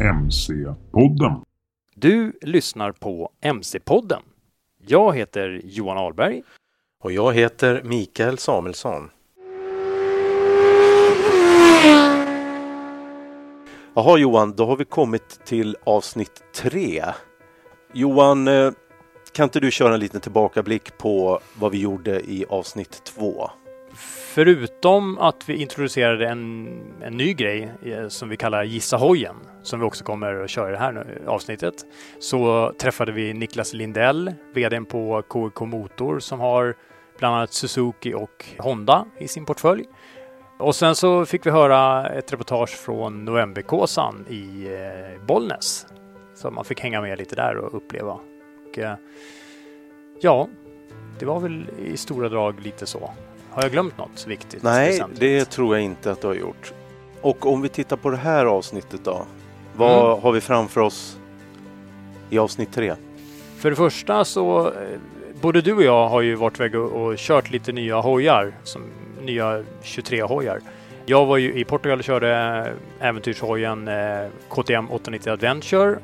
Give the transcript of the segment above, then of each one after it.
MC-podden. Du lyssnar på MC-podden. Jag heter Johan Ahlberg. Och jag heter Mikael Samuelsson. Jaha Johan, då har vi kommit till avsnitt tre. Johan, eh, kan inte du köra en liten tillbakablick på vad vi gjorde i avsnitt två? Förutom att vi introducerade en, en ny grej eh, som vi kallar Gissa hojen, som vi också kommer att köra i det här nu- avsnittet, så träffade vi Niklas Lindell, VDn på KK Motor som har bland annat Suzuki och Honda i sin portfölj. Och sen så fick vi höra ett reportage från Novemberkåsan i eh, Bollnäs. Så man fick hänga med lite där och uppleva. Och, eh, ja, det var väl i stora drag lite så. Har jag glömt något viktigt? Nej, väsentligt? det tror jag inte att du har gjort. Och om vi tittar på det här avsnittet då. Vad Mm. har vi framför oss i avsnitt tre? För det första så, eh, både du och jag har ju varit iväg och, och kört lite nya hojar, som nya 23-hojar. Jag var ju i Portugal och körde äventyrshojen eh, KTM 890 Adventure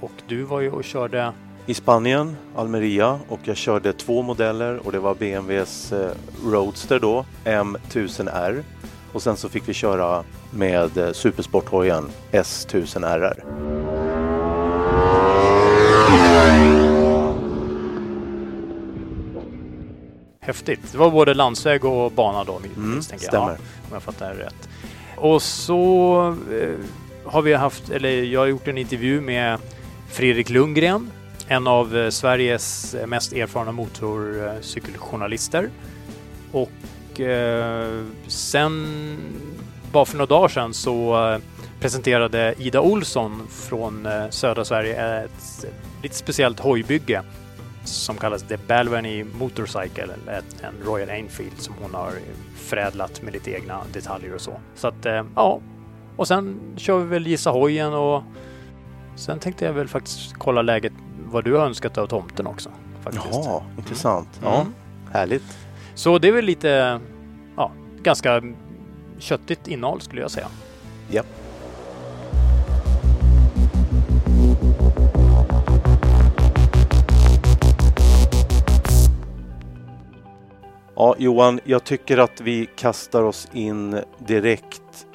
och du var ju och körde I Spanien, Almeria och jag körde två modeller och det var BMWs eh, Roadster då, M1000R. Och sen så fick vi köra med eh, supersporthojen S1000RR. häftigt. Det var både landsväg och bana då, Mm, tänker jag. stämmer. Ja, om jag fattar det rätt. Och så eh, har vi haft, eller jag har gjort en intervju med Fredrik Lundgren, en av eh, Sveriges eh, mest erfarna motorcykeljournalister. Och eh, sen, bara för några dagar sedan, så eh, presenterade Ida Olsson från södra Sverige ett lite speciellt hojbygge som kallas The Balvenie Motorcycle, en Royal Enfield som hon har förädlat med lite egna detaljer och så. Så att, ja. Och sen kör vi väl Gissa hojen och sen tänkte jag väl faktiskt kolla läget vad du har önskat av tomten också. Faktiskt. Jaha, intressant. Ja, Mm. härligt. Så det är väl lite, ja, ganska köttigt innehåll skulle jag säga. Japp. Ja, Johan, jag tycker att vi kastar oss in direkt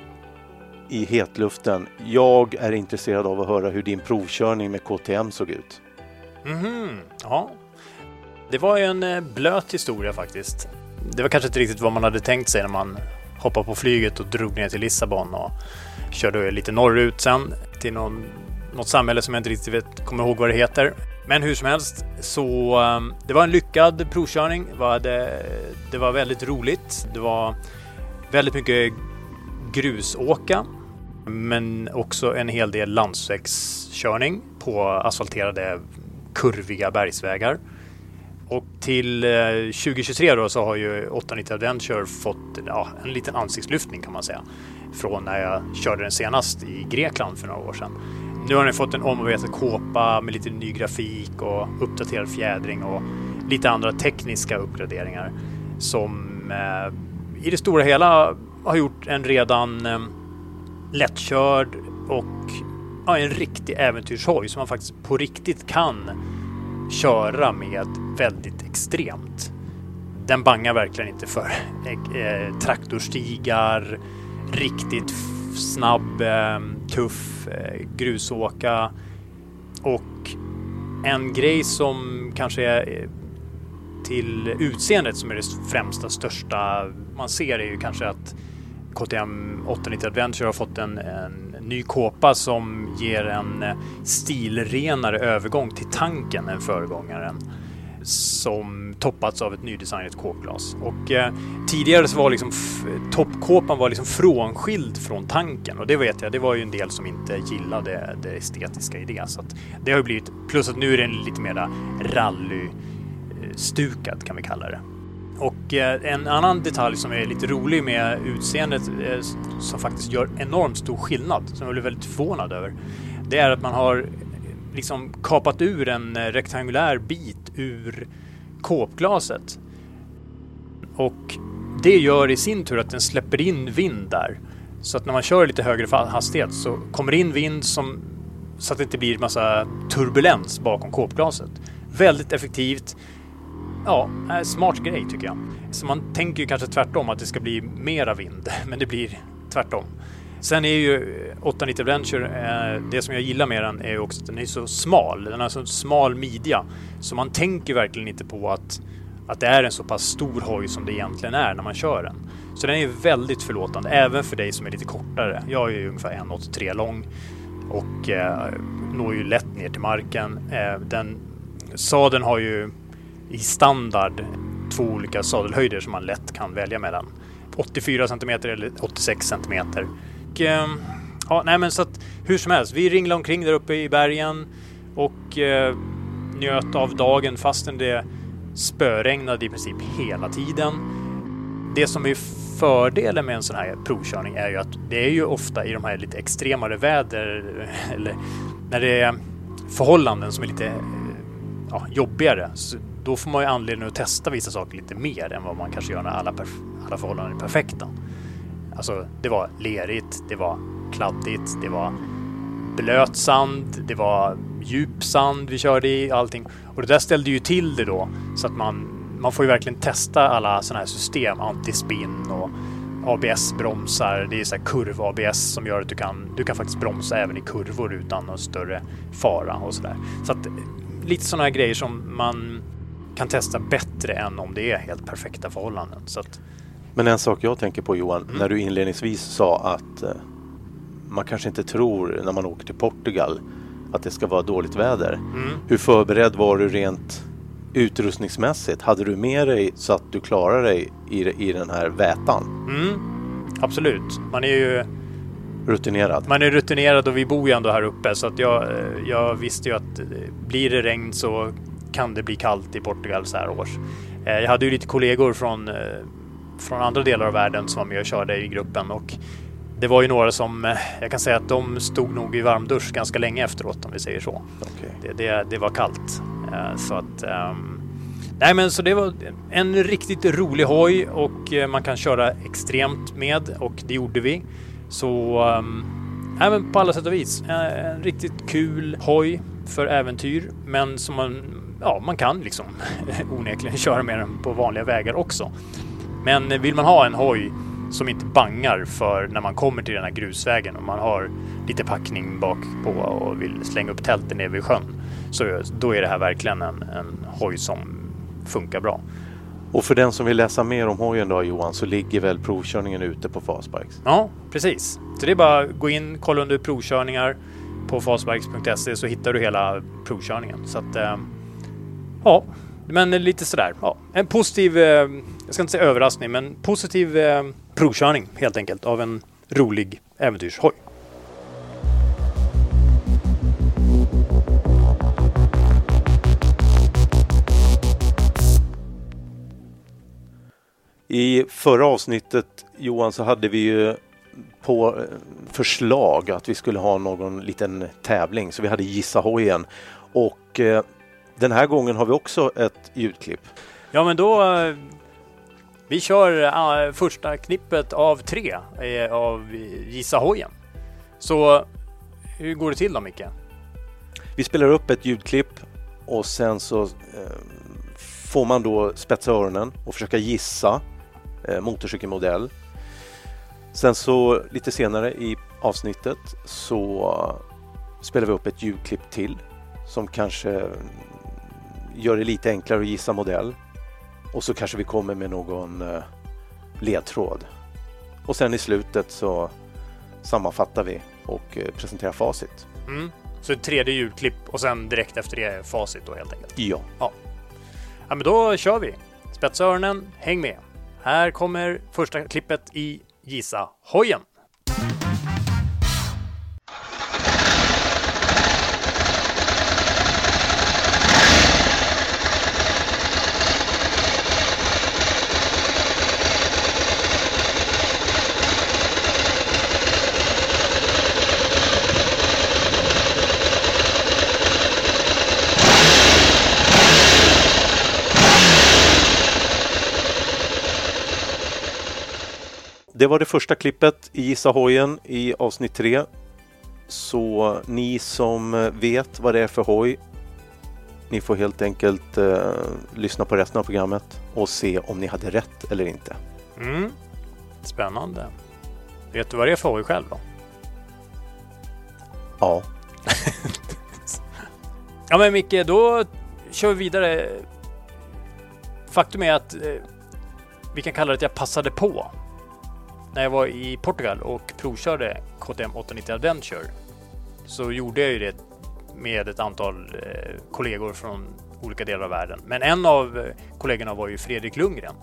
i hetluften. Jag är intresserad av att höra hur din provkörning med KTM såg ut. Mm, ja. Det var ju en eh, blöt historia faktiskt. Det var kanske inte riktigt vad man hade tänkt sig när man hoppade på flyget och drog ner till Lissabon och körde lite norrut sen till någon, något samhälle som jag inte riktigt vet, kommer ihåg vad det heter. Men hur som helst, så ehm, det var en lyckad provkörning. Det var, det, det var väldigt roligt. Det var väldigt mycket grusåka, men också en hel del landsvägskörning på asfalterade kurviga bergsvägar. Och till eh, 2023 då så har ju 890 Adventure fått ja, en liten ansiktslyftning kan man säga. Från när jag körde den senast i Grekland för några år sedan. Nu har den fått en omarbetad kåpa med lite ny grafik och uppdaterad fjädring och lite andra tekniska uppgraderingar som eh, i det stora hela har gjort en redan eh, lättkörd och ja, en riktig äventyrshoj som man faktiskt på riktigt kan köra med väldigt extremt. Den bangar verkligen inte för eh, traktorstigar, riktigt snabb, eh, tuff eh, grusåka och en grej som kanske är eh, till utseendet som är det främsta, största man ser är ju kanske att KTM 890 Adventure har fått en, en ny kåpa som ger en eh, stilrenare övergång till tanken än föregångaren som toppats av ett nydesignat kåpglas. Och eh, tidigare så var liksom toppkåpan var liksom frånskild från tanken och det vet jag, det var ju en del som inte gillade det estetiska i det. Så det har ju blivit, plus att nu är den lite mera rallystukad kan vi kalla det. Och eh, en annan detalj som är lite rolig med utseendet eh, som faktiskt gör enormt stor skillnad, som jag blev väldigt förvånad över, det är att man har eh, liksom kapat ur en rektangulär bit ur kåpglaset. Och det gör i sin tur att den släpper in vind där. Så att när man kör lite högre hastighet så kommer det in vind som, så att det inte blir massa turbulens bakom kåpglaset. Väldigt effektivt Ja, eh, smart grej tycker jag. Så man tänker ju kanske tvärtom att det ska bli mera vind, men det blir tvärtom. Sen är ju eh, 890 Venture, eh, det som jag gillar med den är ju också att den är så smal. Den har så smal midja. Så man tänker verkligen inte på att, att det är en så pass stor hoj som det egentligen är när man kör den. Så den är väldigt förlåtande, även för dig som är lite kortare. Jag är ju ungefär 1,83 lång och eh, når ju lätt ner till marken. Eh, den, sadeln har ju i standard två olika sadelhöjder som man lätt kan välja mellan. 84 cm eller 86 cm. Och, ehm, ja, nej men så att hur som helst, vi ringlade omkring där uppe i bergen och eh, njöt av dagen fastän det spöregnade i princip hela tiden. Det som är fördelen med en sån här provkörning är ju att det är ju ofta i de här lite extremare väder eller när det är förhållanden som är lite ja, jobbigare. Så då får man ju anledning att testa vissa saker lite mer än vad man kanske gör när alla, alla förhållanden är perfekta. Alltså, det var lerigt, det var kladdigt, det var blöt sand, det var djup sand vi körde i, allting. Och det där ställde ju till det då så att man, man får ju verkligen testa alla sådana här system, antispinn och ABS-bromsar. Det är så kurv-ABS som gör att du kan, du kan faktiskt bromsa även i kurvor utan någon större fara och sådär. Så att lite sådana här grejer som man kan testa bättre än om det är helt perfekta förhållanden. Så att... Men en sak jag tänker på Johan, mm. när du inledningsvis sa att eh, man kanske inte tror när man åker till Portugal att det ska vara dåligt väder. Mm. Hur förberedd var du rent utrustningsmässigt? Hade du med dig så att du klarar dig i, i den här vätan? Mm. Absolut. Man är ju rutinerad. Man är rutinerad och vi bor ju ändå här uppe så att jag, eh, jag visste ju att eh, blir det regn så kan det bli kallt i Portugal så här års. Eh, jag hade ju lite kollegor från, eh, från andra delar av världen som var med och körde i gruppen och det var ju några som, eh, jag kan säga att de stod nog i varmdusch ganska länge efteråt om vi säger så. Okay. Det, det, det, var kallt. Så att, um, nej men så det var en riktigt rolig hoj och man kan köra extremt med och det gjorde vi. Så um, nej men på alla sätt och vis. En riktigt kul hoj för äventyr men som man ja, man kan liksom onekligen köra med den på vanliga vägar också. Men vill man ha en hoj som inte bangar för när man kommer till den här grusvägen och man har lite packning bak på och vill slänga upp tältet nere vid sjön. Så då är det här verkligen en, en hoj som funkar bra. Och för den som vill läsa mer om hojen då Johan så ligger väl provkörningen ute på Fastbikes? Ja, precis. Så det är bara att gå in, kolla under provkörningar på fastbikes.se så hittar du hela provkörningen. Så att, eh, Ja, men lite sådär. Ja. En positiv, eh, jag ska inte säga överraskning, men positiv eh, provkörning helt enkelt av en rolig äventyrshoj. I förra avsnittet Johan så hade vi ju på eh, förslag att vi skulle ha någon liten tävling så vi hade Gissa hojen. Och eh, den här gången har vi också ett ljudklipp. Ja, men då... eh, Vi kör eh, första knippet av tre eh, av Gissa hojen. Så hur går det till då, Micke? Vi spelar upp ett ljudklipp och sen så får man då spetsa öronen och försöka gissa motorcykelmodell. Sen så lite senare i avsnittet så spelar vi upp ett ljudklipp till som kanske gör det lite enklare att gissa modell. Och så kanske vi kommer med någon eh, ledtråd. Och sen i slutet så sammanfattar vi och eh, presenterar facit. Mm. Så ett tredje ljudklipp och sen direkt efter det facit då helt enkelt. Ja. Ja, men då kör vi. Spetsa öronen, häng med. Här kommer första klippet i Gissa hojen. Det var det första klippet i Gissa hojen i avsnitt 3. Så ni som vet vad det är för hoj, ni får helt enkelt eh, lyssna på resten av programmet och se om ni hade rätt eller inte. Mm. Spännande. Vet du vad det är för hoj själv då? Ja, Ja men Micke, då kör vi vidare. Faktum är att eh, vi kan kalla det att jag passade på. När jag var i Portugal och provkörde KTM 890 Adventure så gjorde jag ju det med ett antal eh, kollegor från olika delar av världen. Men en av eh, kollegorna var ju Fredrik Lundgren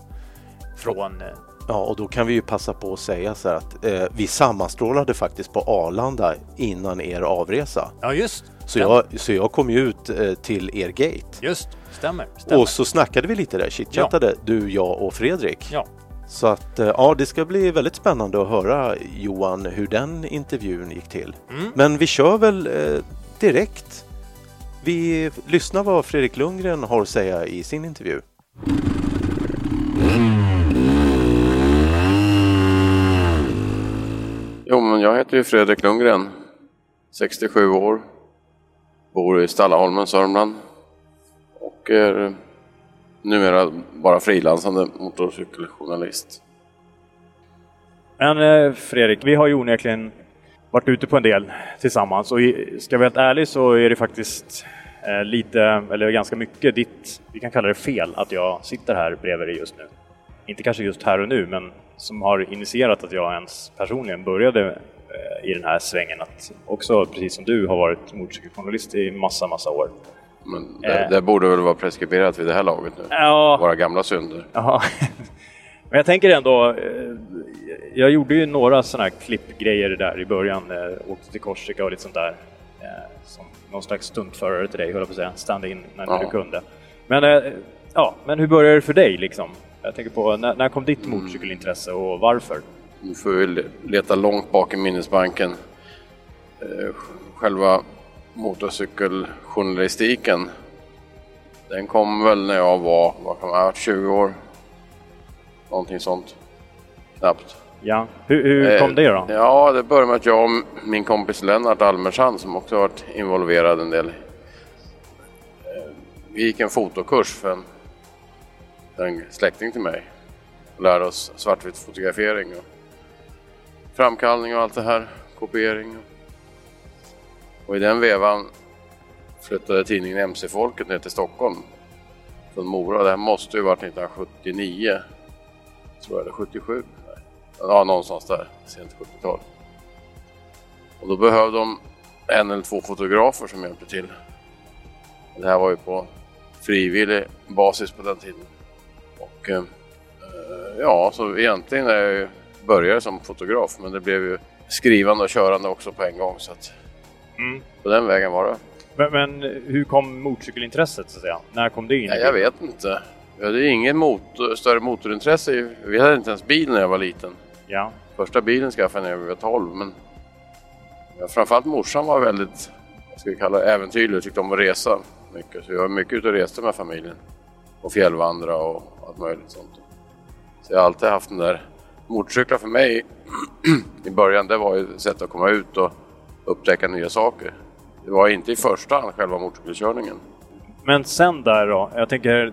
från eh, ja, och då kan vi ju passa på att säga så här att eh, vi sammanstrålade faktiskt på Arlanda innan er avresa. Ja, just. Så jag, så jag kom ju ut eh, till er gate. Just, stämmer. stämmer. Och så snackade vi lite där, chitchattade du, jag och Fredrik. Ja. Så att eh, ja, det ska bli väldigt spännande att höra Johan hur den intervjun gick till. Mm. Men vi kör väl eh, direkt. Vi lyssnar vad Fredrik Lundgren har att säga i sin intervju. Jo, men jag heter ju Fredrik Lundgren, 67 år, bor i Stallaholmen, Sörmland och är numera bara frilansande motorcykeljournalist. Men eh, Fredrik, vi har ju onekligen varit ute på en del tillsammans och ska jag vara helt ärlig så är det faktiskt eh, lite, eller ganska mycket ditt, vi kan kalla det fel, att jag sitter här bredvid dig just nu. Inte kanske just här och nu, men som har initierat att jag ens personligen började eh, i den här svängen att också, precis som du, har varit motorcykeljournalist i massa, massa år. Men det, Eh. det borde väl vara preskriberat vid det här laget nu? Ja, Våra gamla synder. Ja, men jag tänker ändå, eh, jag gjorde ju några sådana här klippgrejer där i början, eh, åkte till Korsika och lite sånt där. eh, Som någon slags stuntförare till dig, höll jag på att säga, stand-in när Ja. du kunde. Men, ja, men hur började det för dig liksom? Jag tänker på, när, när kom ditt motorcykelintresse och varför? Nu får vi le- leta långt bak i minnesbanken. Själva motorcykeljournalistiken, den kom väl när jag var, vad kan man ha varit, 20 år? Någonting sånt. Knappt. Ja, hur, hur kom Eh, det då? Ja, det började med att jag och min kompis Lennart Almersand som också varit involverad en del. eh, Vi gick en fotokurs för en, en släkting till mig. Och lärde oss svartvitt fotografering och framkallning och allt det här. Kopiering. Och, och i den vevan flyttade tidningen MC-folket ner till Stockholm. Från Mora. Det här måste ju varit 1979. Tror jag, eller 77. Nej. Ja, någonstans där. Sent 70-tal. Och då behövde de en eller två fotografer som hjälpte till. Det här var ju på frivillig basis på den tiden. Och eh, ja, så egentligen är jag ju började som fotograf men det blev ju skrivande och körande också på en gång så att Mm. på den vägen var det. Men, men hur kom motorcykelintresset så att säga? När kom det in? Nej, jag vet inte. Vi hade inget motor, större motorintresse. Vi hade inte ens bil när jag var liten. Ja. Första bilen skaffade jag när jag var 12. Men framförallt morsan var väldigt, vad ska vi kalla det, äventyrlig och tyckte om att resa mycket. Så jag var mycket ute och reste med familjen. Och fjällvandra och allt möjligt sånt. Så jag har alltid haft den där motorcyklar för mig i början, det var ju ett sätt att komma ut och upptäcka nya saker. Det var inte i första hand själva motorcykelkörningen. Men sen där då? Jag tänker,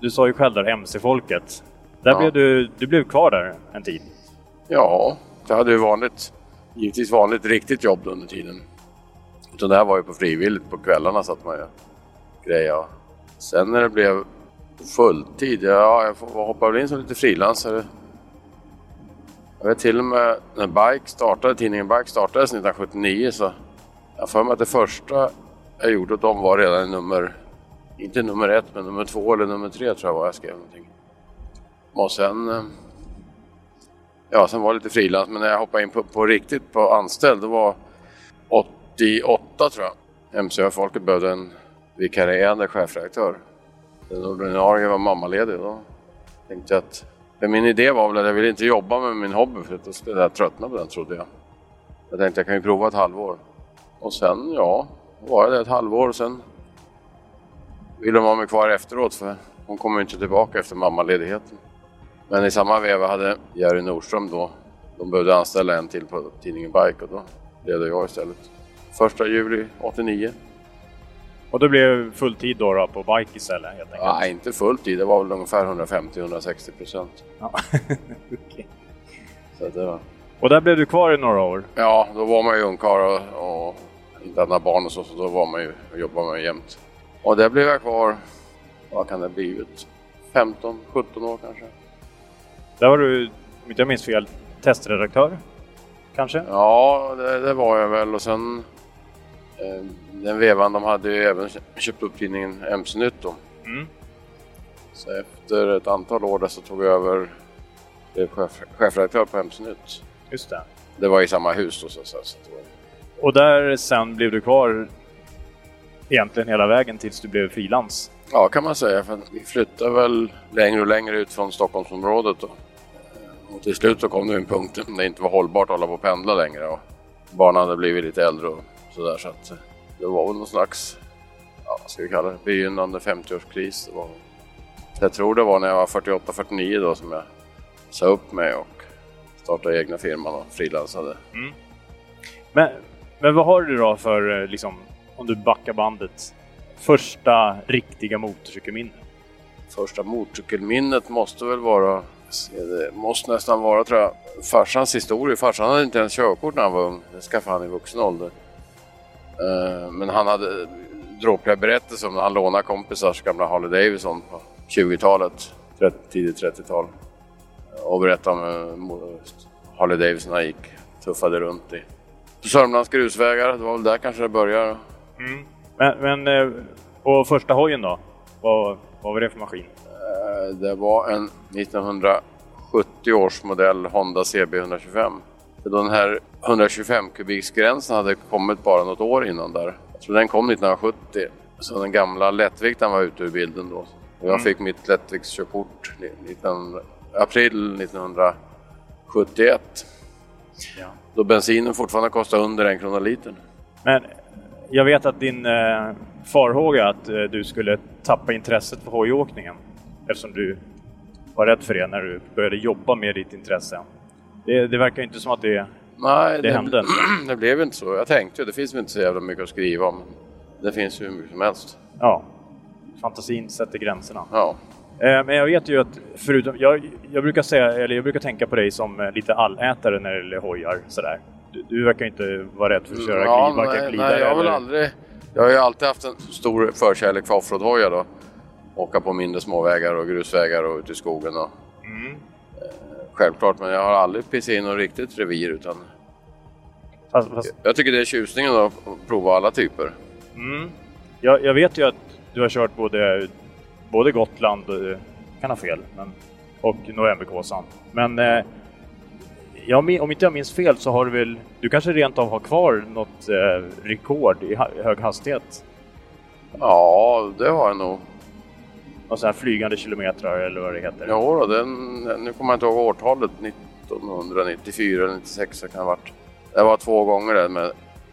du sa ju själv där MC-folket. Där Ja. blev du, du blev kvar där en tid. Ja, jag hade ju vanligt, givetvis vanligt riktigt jobb under tiden. Utan det här var ju på frivilligt, på kvällarna satt man ju greja. Sen när det blev fulltid, ja jag hoppade väl in som lite frilansare. Jag vet till och med när Bike startade, tidningen Bike startades 1979 så jag för mig att det första jag gjorde åt dem var redan nummer, inte nummer ett men nummer två eller nummer tre tror jag var jag skrev någonting. Och sen eh, Ja, sen var det lite frilans, men när jag hoppade in på, på riktigt på anställd, det var 88 tror jag. MCÖ-folket behövde en vikarierande chefredaktör. Den ordinarie var mammaledig då. Tänkte jag att, min idé var väl att jag ville inte jobba med min hobby för att då skulle jag tröttna på den trodde jag. Jag tänkte jag kan ju prova ett halvår. Och sen, ja, var jag där ett halvår och sen ville de ha mig kvar efteråt för hon kommer ju inte tillbaka efter mammaledigheten. Men i samma veva hade Jerry Nordström då, de behövde anställa en till på tidningen Bike och då blev det jag istället. Första juli 89. Och det blev fulltid då, då på bike istället helt enkelt? Nej, inte fullt i. Det var väl ungefär 150-160 procent. Ja. Okej. Så det var... Och där blev du kvar i några år? Ja, då var man ju ungkarl och, och inte hade barn och så, så då var man ju och jobbade man ju jämt. Och där blev jag kvar, vad kan det ha blivit? 15-17 år kanske. Där var du, om inte jag minns fel, testredaktör? Kanske? Ja, det, det var jag väl och sen den vevan de hade ju även köpt upp tidningen MC-nytt då. Mm. Så efter ett antal år där så tog jag över blev chef, chefredaktör på MC-nytt. Just det. Det var i samma hus då så, så, så Och där sen blev du kvar egentligen hela vägen tills du blev frilans? Ja, kan man säga. För vi flyttade väl längre och längre ut från Stockholmsområdet. Då. Eh, Och till slut så kom det en punkt där det inte var hållbart att hålla på och pendla längre. Och barnen hade blivit lite äldre och sådär. Så att eh, det var väl någon slags, ja, vad ska vi kalla det, begynnande 50-årskris. Det var, jag tror det var när jag var 48-49 då som jag sa upp mig och startade egna firman och frilansade. Men, men vad har du då för, eh, liksom, om du backar bandet, första riktiga motorcykelminne? Första motorcykelminnet måste väl vara, det måste nästan vara tror jag, farsans historia. Farsan hade inte ens körkort när han var ung, det skaffade han i vuxen ålder. Eh, Men han hade dråpliga berättelser om när han lånade kompisars gamla Harley Davidson på 20-talet, 30, tidigt 30-tal. Och berättade om eh, Harley Davidson han gick, tuffade runt i. På Sörmlands grusvägar, det var väl där kanske det började. Men, men eh, och första hojen då? Vad, vad var det för maskin? Eh, Det var en 1970 års modell Honda CB 125. Den här 125 kubiksgränsen hade kommit bara något år innan där. Jag tror den kom 1970. Så den gamla lättvikten var ute ur bilden då. Jag fick mitt lättviktskörkort ni- 19, april 1971. Ja. Då bensinen fortfarande kostade under en krona litern. Men jag vet att din eh, farhåga att eh, du skulle tappa intresset för hojåkningen eftersom du var rädd för det när du började jobba med ditt intresse. Det, det verkar inte som att det... Nej, Det hände inte. det blev inte så. Jag tänkte ju, det finns väl inte så jävla mycket att skriva om. Det finns ju hur mycket som helst. Ja, fantasin sätter gränserna. Ja. Eh, men jag vet ju att förutom... Jag, jag brukar säga, eller jag brukar tänka på dig som eh, lite allätare när det gäller hojar sådär. Du, du verkar inte vara rädd för att köra ja, glid, nej, glidare nej, jag har väl aldrig... Jag har ju alltid haft en stor förkärlek för offroadhojar då. Åka på mindre småvägar och grusvägar och ute i skogen och... Mm. Självklart, men jag har aldrig pissat in något riktigt revir utan... Fast, fast, Jag tycker det är tjusningen att prova alla typer. mm. jag, jag vet ju att du har kört både, både Gotland, eh, kan ha fel, men, och Novemberkåsan. Men eh, jag, om inte jag minns fel så har du väl... Du kanske rent av har kvar något eh, rekord i hög hastighet? Ja, det har jag nog. Och så här flygande kilometrar eller vad det heter? Jo, då, den, nu kommer jag inte ihåg årtalet, 1994 eller 96 kan det ha varit. Det var två gånger det med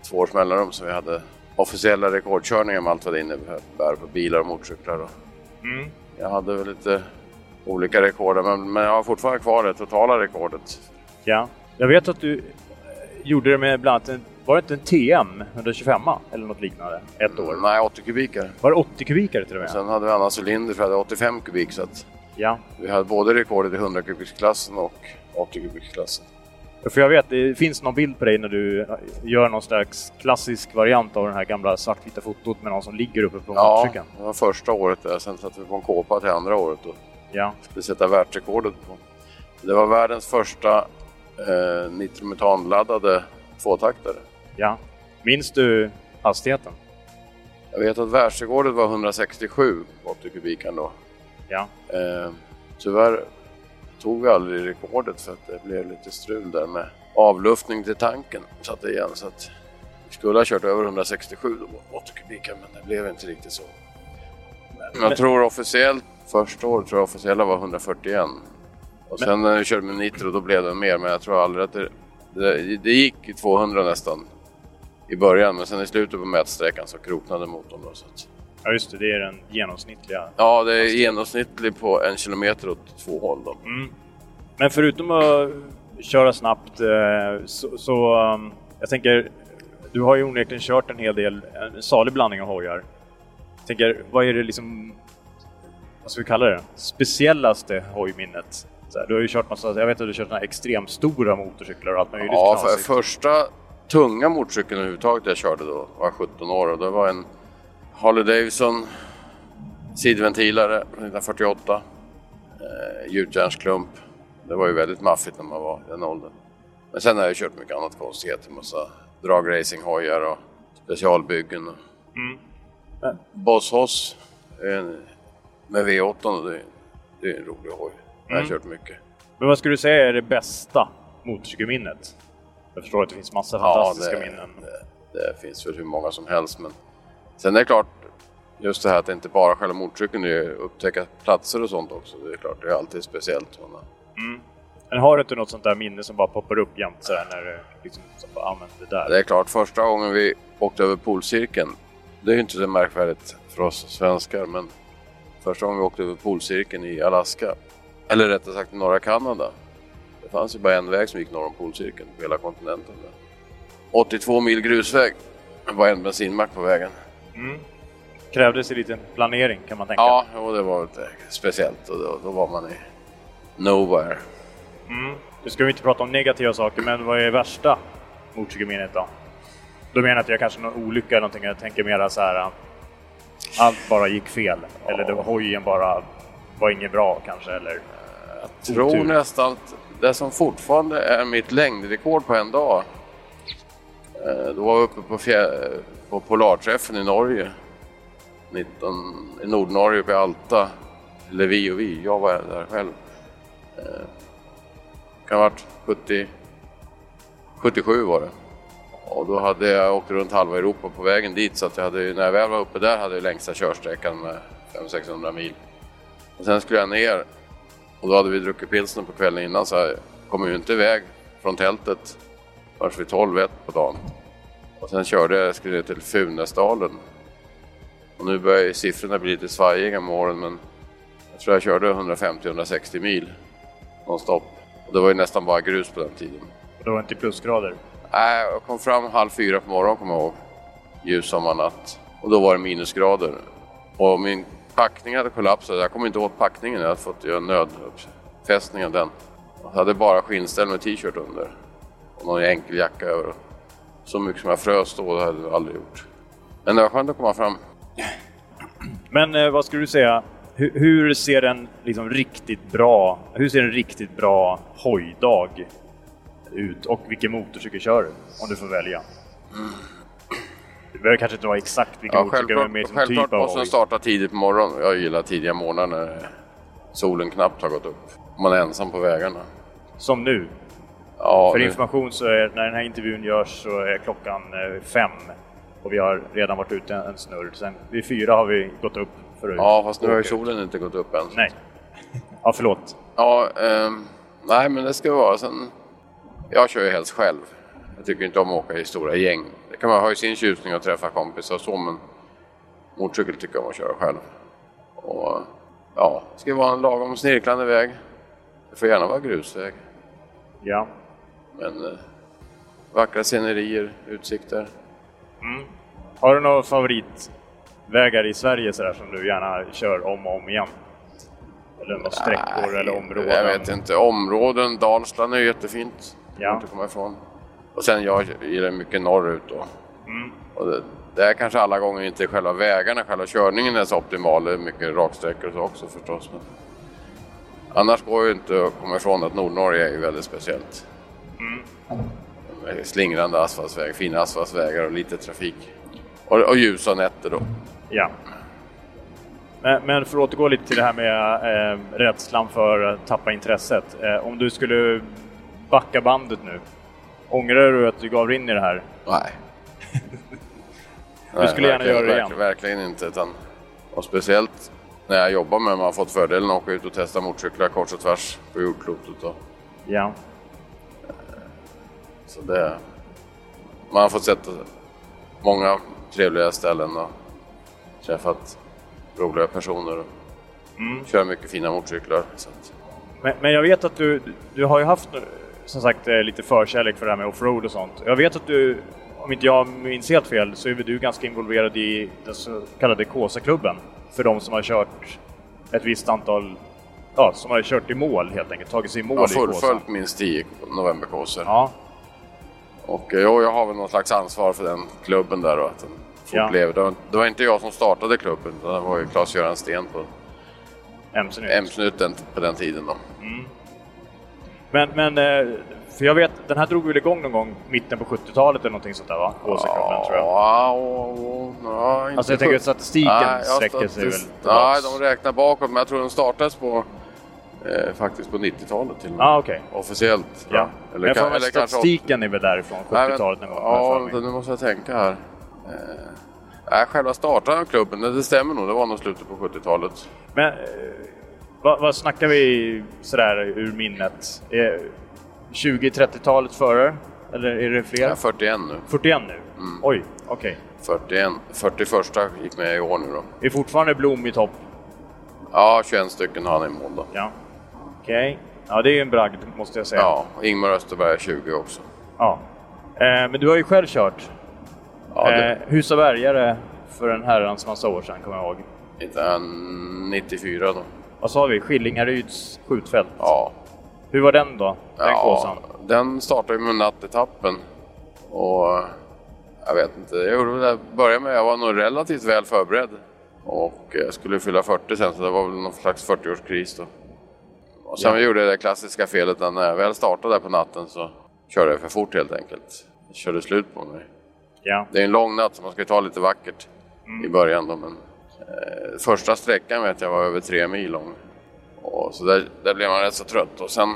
två års mellanrum som vi hade officiella rekordkörningar med allt vad det innebär på bilar och motorcyklar. Och Mm. Jag hade väl lite olika rekord men, men jag har fortfarande kvar det totala rekordet. Ja. Jag vet att du gjorde det med bland annat en, var det inte en TM 125 eller något liknande? Ett år? Nej, 80 kubikar. Var det 80 kubikar till och med? Och sen hade vi annan cylinder för jag hade 85 kubik så att Ja. vi hade både rekordet i 100 kubiksklassen och 80 kubiksklassen. För jag vet, det finns någon bild på dig när du gör någon slags klassisk variant av den här gamla svartvita fotot med någon som ligger uppe på Ja, motorcykeln. det var första året där. Sen satte vi på en kåpa till andra året och Ja. skulle sätta världsrekordet på. Det var världens första eh, nitrometanladdade tvåtaktare. Ja. Minns du hastigheten? Jag vet att världsrekordet var 167 på 80 kubikan då. Ja. Eh, tyvärr tog vi aldrig rekordet för att det blev lite strul där med avluftning till tanken. Satte igen så att vi skulle ha kört över 167 då på 80 kubikan men det blev inte riktigt så. Men jag tror officiellt, första året tror jag officiella var 141. Och sen när vi körde med nitro då blev det mer men jag tror aldrig att det, det, det gick i 200 nästan i början men sen i slutet på mätsträckan så kroknade motorn. Då, så att, Ja, just det. Det är den genomsnittliga. ja, det är genomsnittligt på en kilometer åt två håll. Då. Mm. Men förutom att köra snabbt eh, så, så um, jag tänker, du har ju onekligen kört en hel del, en salig blandning av hojar. Jag tänker, vad är det liksom, vad ska vi kalla det, speciellaste hojminnet? Här, du har ju kört massa, jag vet att du har kört extremt stora motorcyklar och allt möjligt Ja, för första tunga motorcykeln överhuvudtaget jag körde då var 17 år och det var en Harley Davidson sidventilare från 1948. Eh, gjutjärnsklump. Det var ju väldigt maffigt när man var i den åldern. Men sen har jag kört mycket annat konstigheter. Massa dragracinghojar och specialbyggen. Och... Mm. Boss Hoss med V8 och det, det är en rolig hoj. Jag har Mm. kört mycket. Men vad skulle du säga är det bästa motorcykelminnet? Jag förstår att det finns massa fantastiska det, minnen. Det, det finns väl hur många som helst. Men sen är det klart, just det här att det inte bara själva motorcykeln, det är ju upptäcka platser och sånt också. Det är klart, det är alltid speciellt. Mm. Men har du inte något sånt där minne som bara poppar upp jämt så när du liksom bara, ah, det där. Det är klart, första gången vi åkte över polcirkeln, det är ju inte så märkvärdigt för oss svenskar, men första gången vi åkte över polcirkeln i Alaska, eller rättare sagt i norra Kanada, det fanns ju bara en väg som gick norr om polcirkeln på hela kontinenten. Där. 82 mil grusväg, det var en bensinmack på vägen. Mm. Krävdes lite planering kan man tänka. Ja, och det var lite speciellt och då, då var man i nowhere. Mm. Nu ska vi inte prata om negativa saker, men vad är värsta motorcykelminnet då? Då menar jag att jag kanske någon olycka eller någonting. Jag tänker mera så här. äh, Allt bara gick fel. Eller det var hojen bara var inget bra kanske. Eller Jag tror Otur. nästan att det som fortfarande är mitt längdrekord på en dag. Eh, då var vi uppe på, på Polarträffen i Norge. 19, I Nordnorge uppe i Alta. Eller vi och vi, jag var där själv. Det Kan ha varit 70, 77 var det. Och då hade jag åkt runt halva Europa på vägen dit så att jag hade, när jag väl var uppe där hade jag längsta körsträckan med 500-600 mil. Och sen skulle jag ner och då hade vi druckit pilsner på kvällen innan så jag kom ju inte iväg från tältet förrän vid 12 ett på dagen. Och sen körde jag, skulle till Funäsdalen. Och nu börjar ju siffrorna bli lite svajiga med åren men jag tror jag körde 150-160 mil nonstop. Och det var ju nästan bara grus på den tiden. det var inte plusgrader. Nej, jag kom fram halv fyra på morgonen kommer jag ihåg. Ljus sommarnatt. Och då var det minusgrader. Och min packning hade kollapsat. Jag kom inte åt packningen. Jag hade fått göra nöduppfästning av den. Jag hade bara skinnställ med t-shirt under. Och någon enkel jacka över. Så mycket som jag frös då, det hade jag aldrig gjort. Men det var skönt att komma fram. Men eh, vad skulle du säga? Hur, hur ser en liksom riktigt bra, hur ser en riktigt bra hojdag ut? Och vilken motorcykel kör du? Om du får välja. Det behöver kanske inte vara exakt vilken Ja, motorcykel, självklart men mer som självklart typ av måste den starta tidigt på morgonen. Jag gillar tidiga morgnar när solen knappt har gått upp. Man är ensam på vägarna. Som nu. Ja, För nu- information så är när den här intervjun görs så är klockan eh, fem och vi har redan varit ute en snurr. Sen vid fyra har vi gått upp För att Ja, fast nu har ju solen inte gått upp än. Nej. Ja, förlåt. Ja, ehm, nej men det ska vara. Sen, jag kör ju helst själv. Jag tycker inte om att åka i stora gäng. Det kan man ha i sin tjusning att träffa kompisar och så, men motorcykel tycker jag om att köra själv. Och ja, det ska vara en lagom snirklande väg. Det får gärna vara grusväg. Ja. Men eh, vackra scenerier, utsikter. Har du några favoritvägar i Sverige så där, som du gärna kör om och om igen? Eller några sträckor Nej, eller områden? Jag vet inte. Områden, Dalsland är jättefint. Ja. Inte komma ifrån. Och sen jag gillar mycket norrut då. Mm. Och det, det är kanske alla gånger inte själva vägarna, själva körningen är så optimal. Det är mycket raksträckor och så också förstås. Men annars går ju inte att komma ifrån att Nordnorge är ju väldigt speciellt. Mm. Med Slingrande asfaltsväg, fina asfaltsvägar och lite trafik. Och, och ljusa nätter då. Ja. Men, men för att återgå lite till det här med eh, rädslan för att tappa intresset. Eh, om du skulle backa bandet nu, ångrar du att du gav dig in i det här? Nej. Du skulle gärna göra det igen? verkligen, verkligen inte. Utan, och speciellt när jag jobbar med man har fått fördelen att åka ut och testa motorcyklar kors och tvärs på jordklotet. Och, Ja. så det, man har fått sett många trevliga ställen och träffat roliga personer. Och Mm. Kör mycket fina motorcyklar. Men, men jag vet att du, du har ju haft som sagt eh, lite förkärlek för det här med offroad och sånt. Jag vet att du, om inte jag minns helt fel, så är väl du ganska involverad i den så kallade Kåsa-klubben. För de som har kört ett visst antal, ja, som har kört i mål helt enkelt, tagit sig i mål jag har i Kåsa. fullföljt minst 10 novemberkåsor. Ja, Och eh, jo, jag har väl någon slags ansvar för den klubben där och att den Ja. fortlever. Det, var, det var inte jag som startade klubben, utan det var ju Claes-Göran Sten på. M-snuten på den tiden. Då. Men, men, eh, för jag vet, den här drog väl igång någon gång mitten på 70-talet eller någonting sånt där va? Kåsa-klubben tror jag. Ja, och, och, ja, inte Alltså jag tänker att statistiken Nej, ja, sträcker sig väl Nej, de räknar bakåt, men jag tror den startades på eh, faktiskt på 90-talet till och med. Ja, okej. Officiellt. Ja. Eller, kan- för eller statistiken är väl därifrån, Nej, men- 70-talet någon gång. Ja, nu måste jag tänka här. Eh, nej, själva starten av klubben, det, det stämmer nog. Det var nog slutet på 70-talet. Men eh, vad, vad snackar vi sådär ur minnet? Eh, 20-30-talet före? Eller är det fler? Är 41 nu. 41 nu? Mm. Oj, okej. 41, 41 gick med i år nu då. Är fortfarande Blom i topp? Ja, 21 stycken har han i mål då. Ja. Okej. Ja, det är ju en bragd måste jag säga. Ja, Ingmar Österberg är 20 också. Ja. Eh, men du har ju själv kört Ja, det, eh, Husabergare för en herrans massa år sedan, kommer jag ihåg. inte han 94 då. Vad sa vi? Skillingaryds skjutfält. Ja, Hur var den då? Den kåsan? den startade med nattetappen. Och jag vet inte, jag gjorde väl det, började med, jag var nog relativt väl förberedd. Och jag skulle fylla 40 sen så det var väl någon slags 40-årskris då. Och sen Ja. gjorde jag det klassiska felet när jag väl startade där på natten så körde jag för fort helt enkelt. Jag körde slut på mig. Ja. Det är en lång natt så man ska ju ta lite vackert i början då. Men, eh, Eh, första sträckan vet jag var över tre mil lång. Och så där, där blev man rätt så trött. Och sen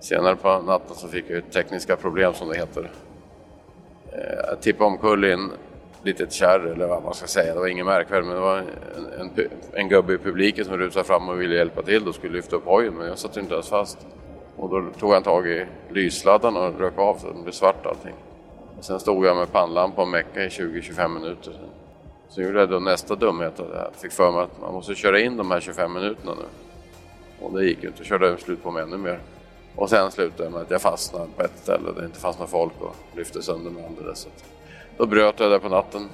senare på natten så fick jag tekniska problem som det heter. Eh, jag tippade omkull i en litet kärr eller vad man ska säga. Det var ingen märkvärdigt men det var en, en, en gubbe i publiken som rusade fram och ville hjälpa till och skulle lyfta upp hojen men jag satt inte ens fast. Och då tog han tag i lyssladdarna och rök av så det blev svart allting. Och sen stod jag med pannlampa och meckade i 20-25 minuter. Så gjorde jag då nästa dumhet. att Jag fick för mig att man måste köra in de här 25 minuterna nu. Och det gick ju inte. Körde jag slut på mig ännu mer. Och sen slutade jag med att jag fastnade på ett ställe där det inte fanns någon folk och lyfte sönder mig alldeles. Så Då bröt jag där på natten.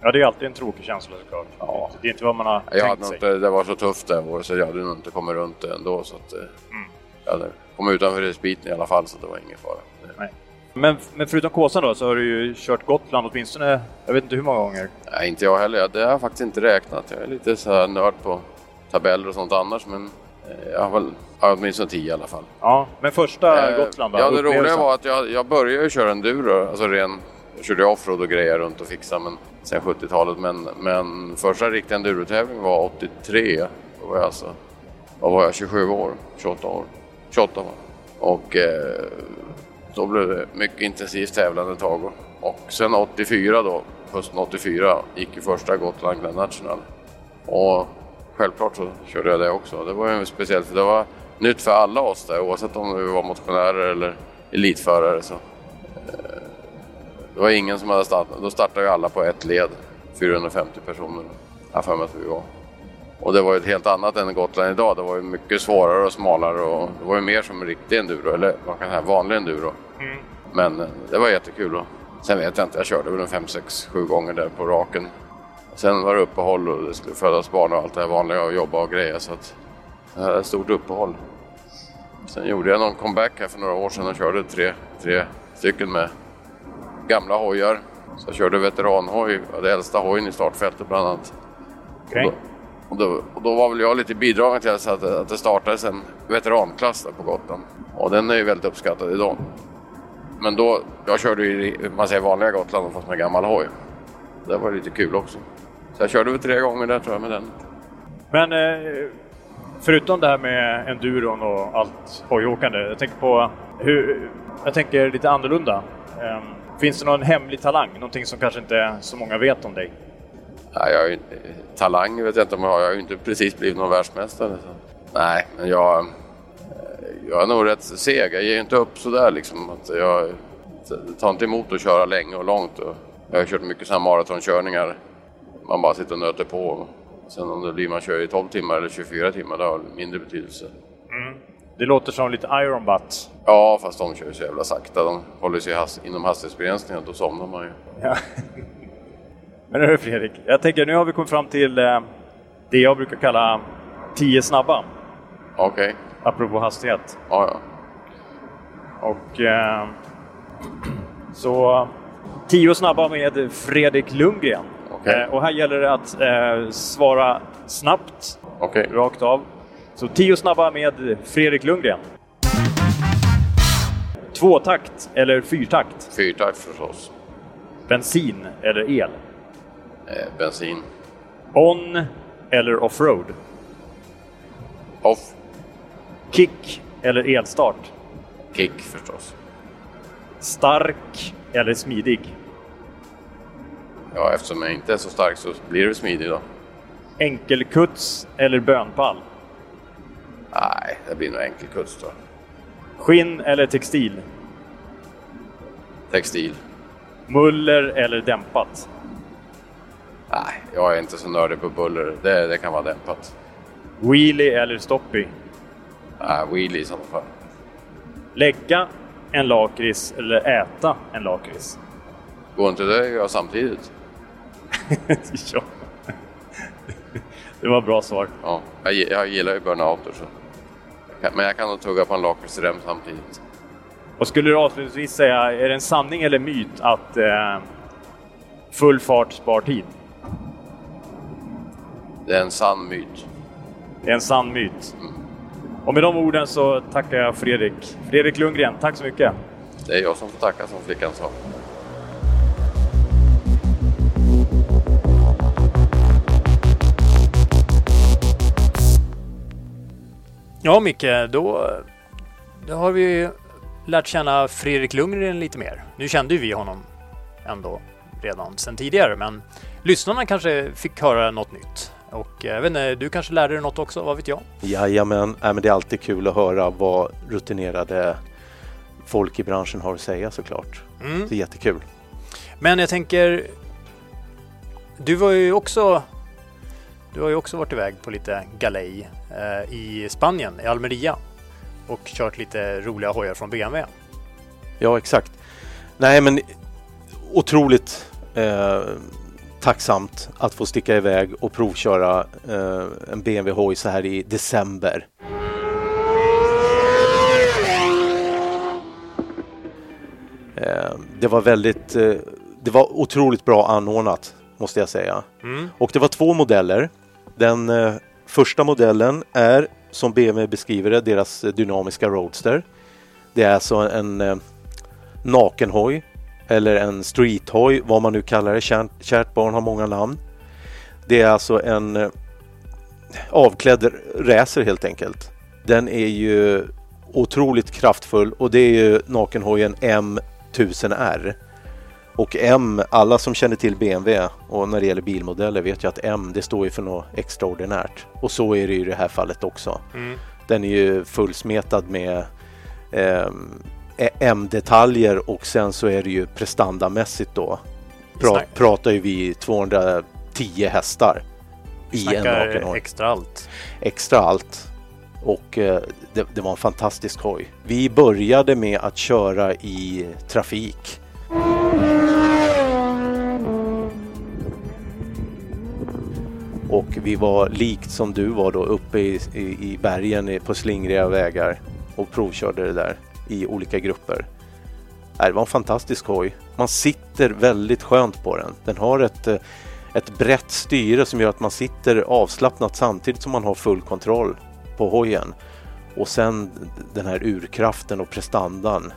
Ja, det är alltid en tråkig känsla såklart. Ja. Det är inte vad man har Jag tänkt sig. inte, det var så tufft det året så jag hade nog inte kommit runt det ändå. Så att, eh, Mm. jag hade kommit utanför respiten i alla fall så det var ingen fara. Men, men förutom Kåsan då, så har du ju kört Gotland åtminstone, jag vet inte hur många gånger. Nej, inte jag heller. Det har jag faktiskt inte räknat. Jag är lite så här nörd på tabeller och sånt annars. Men eh, jag har väl ja, åtminstone tio i alla fall. Ja, men första Eh, Gotland då? Ja, det roliga var att jag, jag började ju köra enduro. Alltså ren, jag körde offroad och grejer runt och fixade men, sen 70-talet. Men, men första riktiga endurotävlingen var 83. Då var jag alltså, vad var jag, 27 år? 28 år? 28 var jag. Och eh, då blev det mycket intensivt tävlande ett tag. Och sen 84 då, hösten 84, gick ju första Gotland Grand National. Och självklart så körde jag det också. Det var ju speciellt för det var nytt för alla oss där oavsett om vi var motionärer eller elitförare. Så. Eh, det var ingen som hade startat. Då startade ju alla på ett led. 450 personer. Jag för mig att vi var. Och det var ju ett helt annat än Gotland idag. Det var ju mycket svårare och smalare och det var ju mer som en riktig enduro, eller man kan säga vanlig enduro. Mm. Men eh, det var jättekul. Och sen vet jag inte, jag körde väl en 5, 6, 7 gånger där på raken. Sen var det uppehåll och det skulle födas barn och allt det här vanliga och jobba och grejer så att det hade ett stort uppehåll. Sen gjorde jag någon comeback här för några år sedan och körde tre, tre stycken med gamla hojar. Så jag körde veteranhoj, det äldsta hojen i startfältet bland annat. Okay. Och, då, och, då, var väl jag lite bidragande till att, att det startades en veteranklass där på Gotland. Och den är ju väldigt uppskattad idag. Men då, jag körde ju man säger vanliga Gotland fast med gammal hoj. Det var lite kul också. Så jag körde väl tre gånger där tror jag med den. Men eh, förutom det här med enduron och allt hojåkande. Jag tänker på hur, jag tänker lite annorlunda. Ehm, finns det någon hemlig talang? Någonting som kanske inte så många vet om dig? Nej, jag är, talang vet jag inte om jag har. Jag har ju inte precis blivit någon världsmästare. Så. Nej, men jag, jag är nog rätt seg. Jag ger inte upp sådär liksom. Att jag tar inte emot att köra länge och långt. Och jag har kört mycket sådana maratonkörningar. Man bara sitter och nöter på. Sen om det blir man kör i 12 timmar eller 24 timmar, det har mindre betydelse. Mm. Det låter som lite Iron Butt. Ja, fast de kör så jävla sakta. De håller sig has inom hastighetsbegränsningen, då somnar man ju. Ja. Men hörru Fredrik, jag tänker nu har vi kommit fram till eh, det jag brukar kalla 10 snabba. Okej. Okay. Apropå hastighet. Ja, ja. Och eh, så 10 snabba med Fredrik Lundgren. Okay. Eh, och här gäller det att eh, svara snabbt, okay. rakt av. Så 10 snabba med Fredrik Lundgren. Tvåtakt eller fyrtakt? Fyrtakt förstås. Bensin eller el? Eh, bensin. On eller offroad? Off. Kick eller elstart? Kick förstås. Stark eller smidig? Ja, eftersom jag inte är så stark så blir det smidig då. Enkelkuts eller bönpall? Nej, det blir nog enkelkuts då. Skinn eller textil? Textil. Muller eller dämpat? Nej, jag är inte så nördig på buller. Det, det kan vara dämpat. Wheelie eller stoppy? Nej, wheelie i sådana fall. Lägga en lakrits eller äta en lakrits? Går inte det att göra samtidigt? ja. Det var bra svar. Ja, jag, jag gillar ju burnouter så. Men jag kan nog tugga på en lakritsrem samtidigt. Och skulle du avslutningsvis säga, är det en sanning eller myt att eh, full fart spar tid? Det är en sann myt. Det är en sann myt. Mm. Och med de orden så tackar jag Fredrik. Fredrik Lundgren, tack så mycket. Det är jag som får tacka som flickan sa. Ja Micke, då, då har vi lärt känna Fredrik Lundgren lite mer. Nu kände ju vi honom ändå redan sedan tidigare, men lyssnarna kanske fick höra något nytt. Och jag vet inte, du kanske lärde dig något också, vad vet jag? Jajamän, äh, men det är alltid kul att höra vad rutinerade folk i branschen har att säga såklart. Mm. Det är jättekul. Men jag tänker, du var ju också du har ju också varit iväg på lite galej eh, i Spanien, i Almeria och kört lite roliga hojar från BMW. Ja, exakt. Nej, men otroligt eh, tacksamt att få sticka iväg och provköra eh, en BMW-hoj så här i december. Eh, det var väldigt, eh, det var otroligt bra anordnat måste jag säga. Mm. Och det var två modeller. Den eh, första modellen är som BMW beskriver det, deras dynamiska Roadster. Det är alltså en eh, nakenhoj eller en streethoj, vad man nu kallar det. Kärt, kärt barn har många namn. Det är alltså en eh, avklädd racer helt enkelt. Den är ju otroligt kraftfull och det är ju nakenhojen M1000R. Och M, alla som känner till BMW och när det gäller bilmodeller vet ju att M det står ju för något extraordinärt. Och så är det ju i det här fallet också. Mm. Den är ju fullsmetad med eh, M-detaljer och sen så är det ju prestandamässigt då. Pra, Snack. pratar ju vi 210 hästar i en Snackar nakenhoj. extra allt. Extra allt. Och eh, det, det var en fantastisk hoj. Vi började med att köra i trafik. Och vi var likt som du var då uppe i, i, i bergen på slingriga vägar och provkörde det där i olika grupper. Äh, det var en fantastisk hoj. Man sitter väldigt skönt på den. Den har ett, eh, ett brett styre som gör att man sitter avslappnat samtidigt som man har full kontroll på hojen. Och sen den här urkraften och prestandan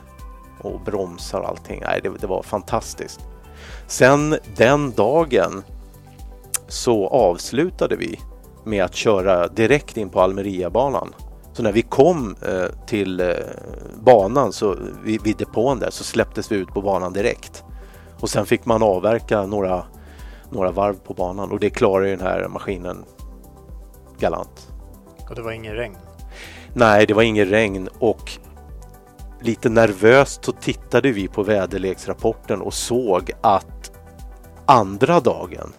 och bromsar och allting. Nej, det, det var fantastiskt. Sen den dagen så avslutade vi med att köra direkt in på Almeriabanan. Så när vi kom eh, till eh, banan, så, vid, vid depån där, så släpptes vi ut på banan direkt. Och sen fick man avverka några, några varv på banan och det klarar den här maskinen galant. Och det var ingen regn. Nej, det var ingen regn och lite nervöst så tittade vi på väderleksrapporten och såg att andra dagen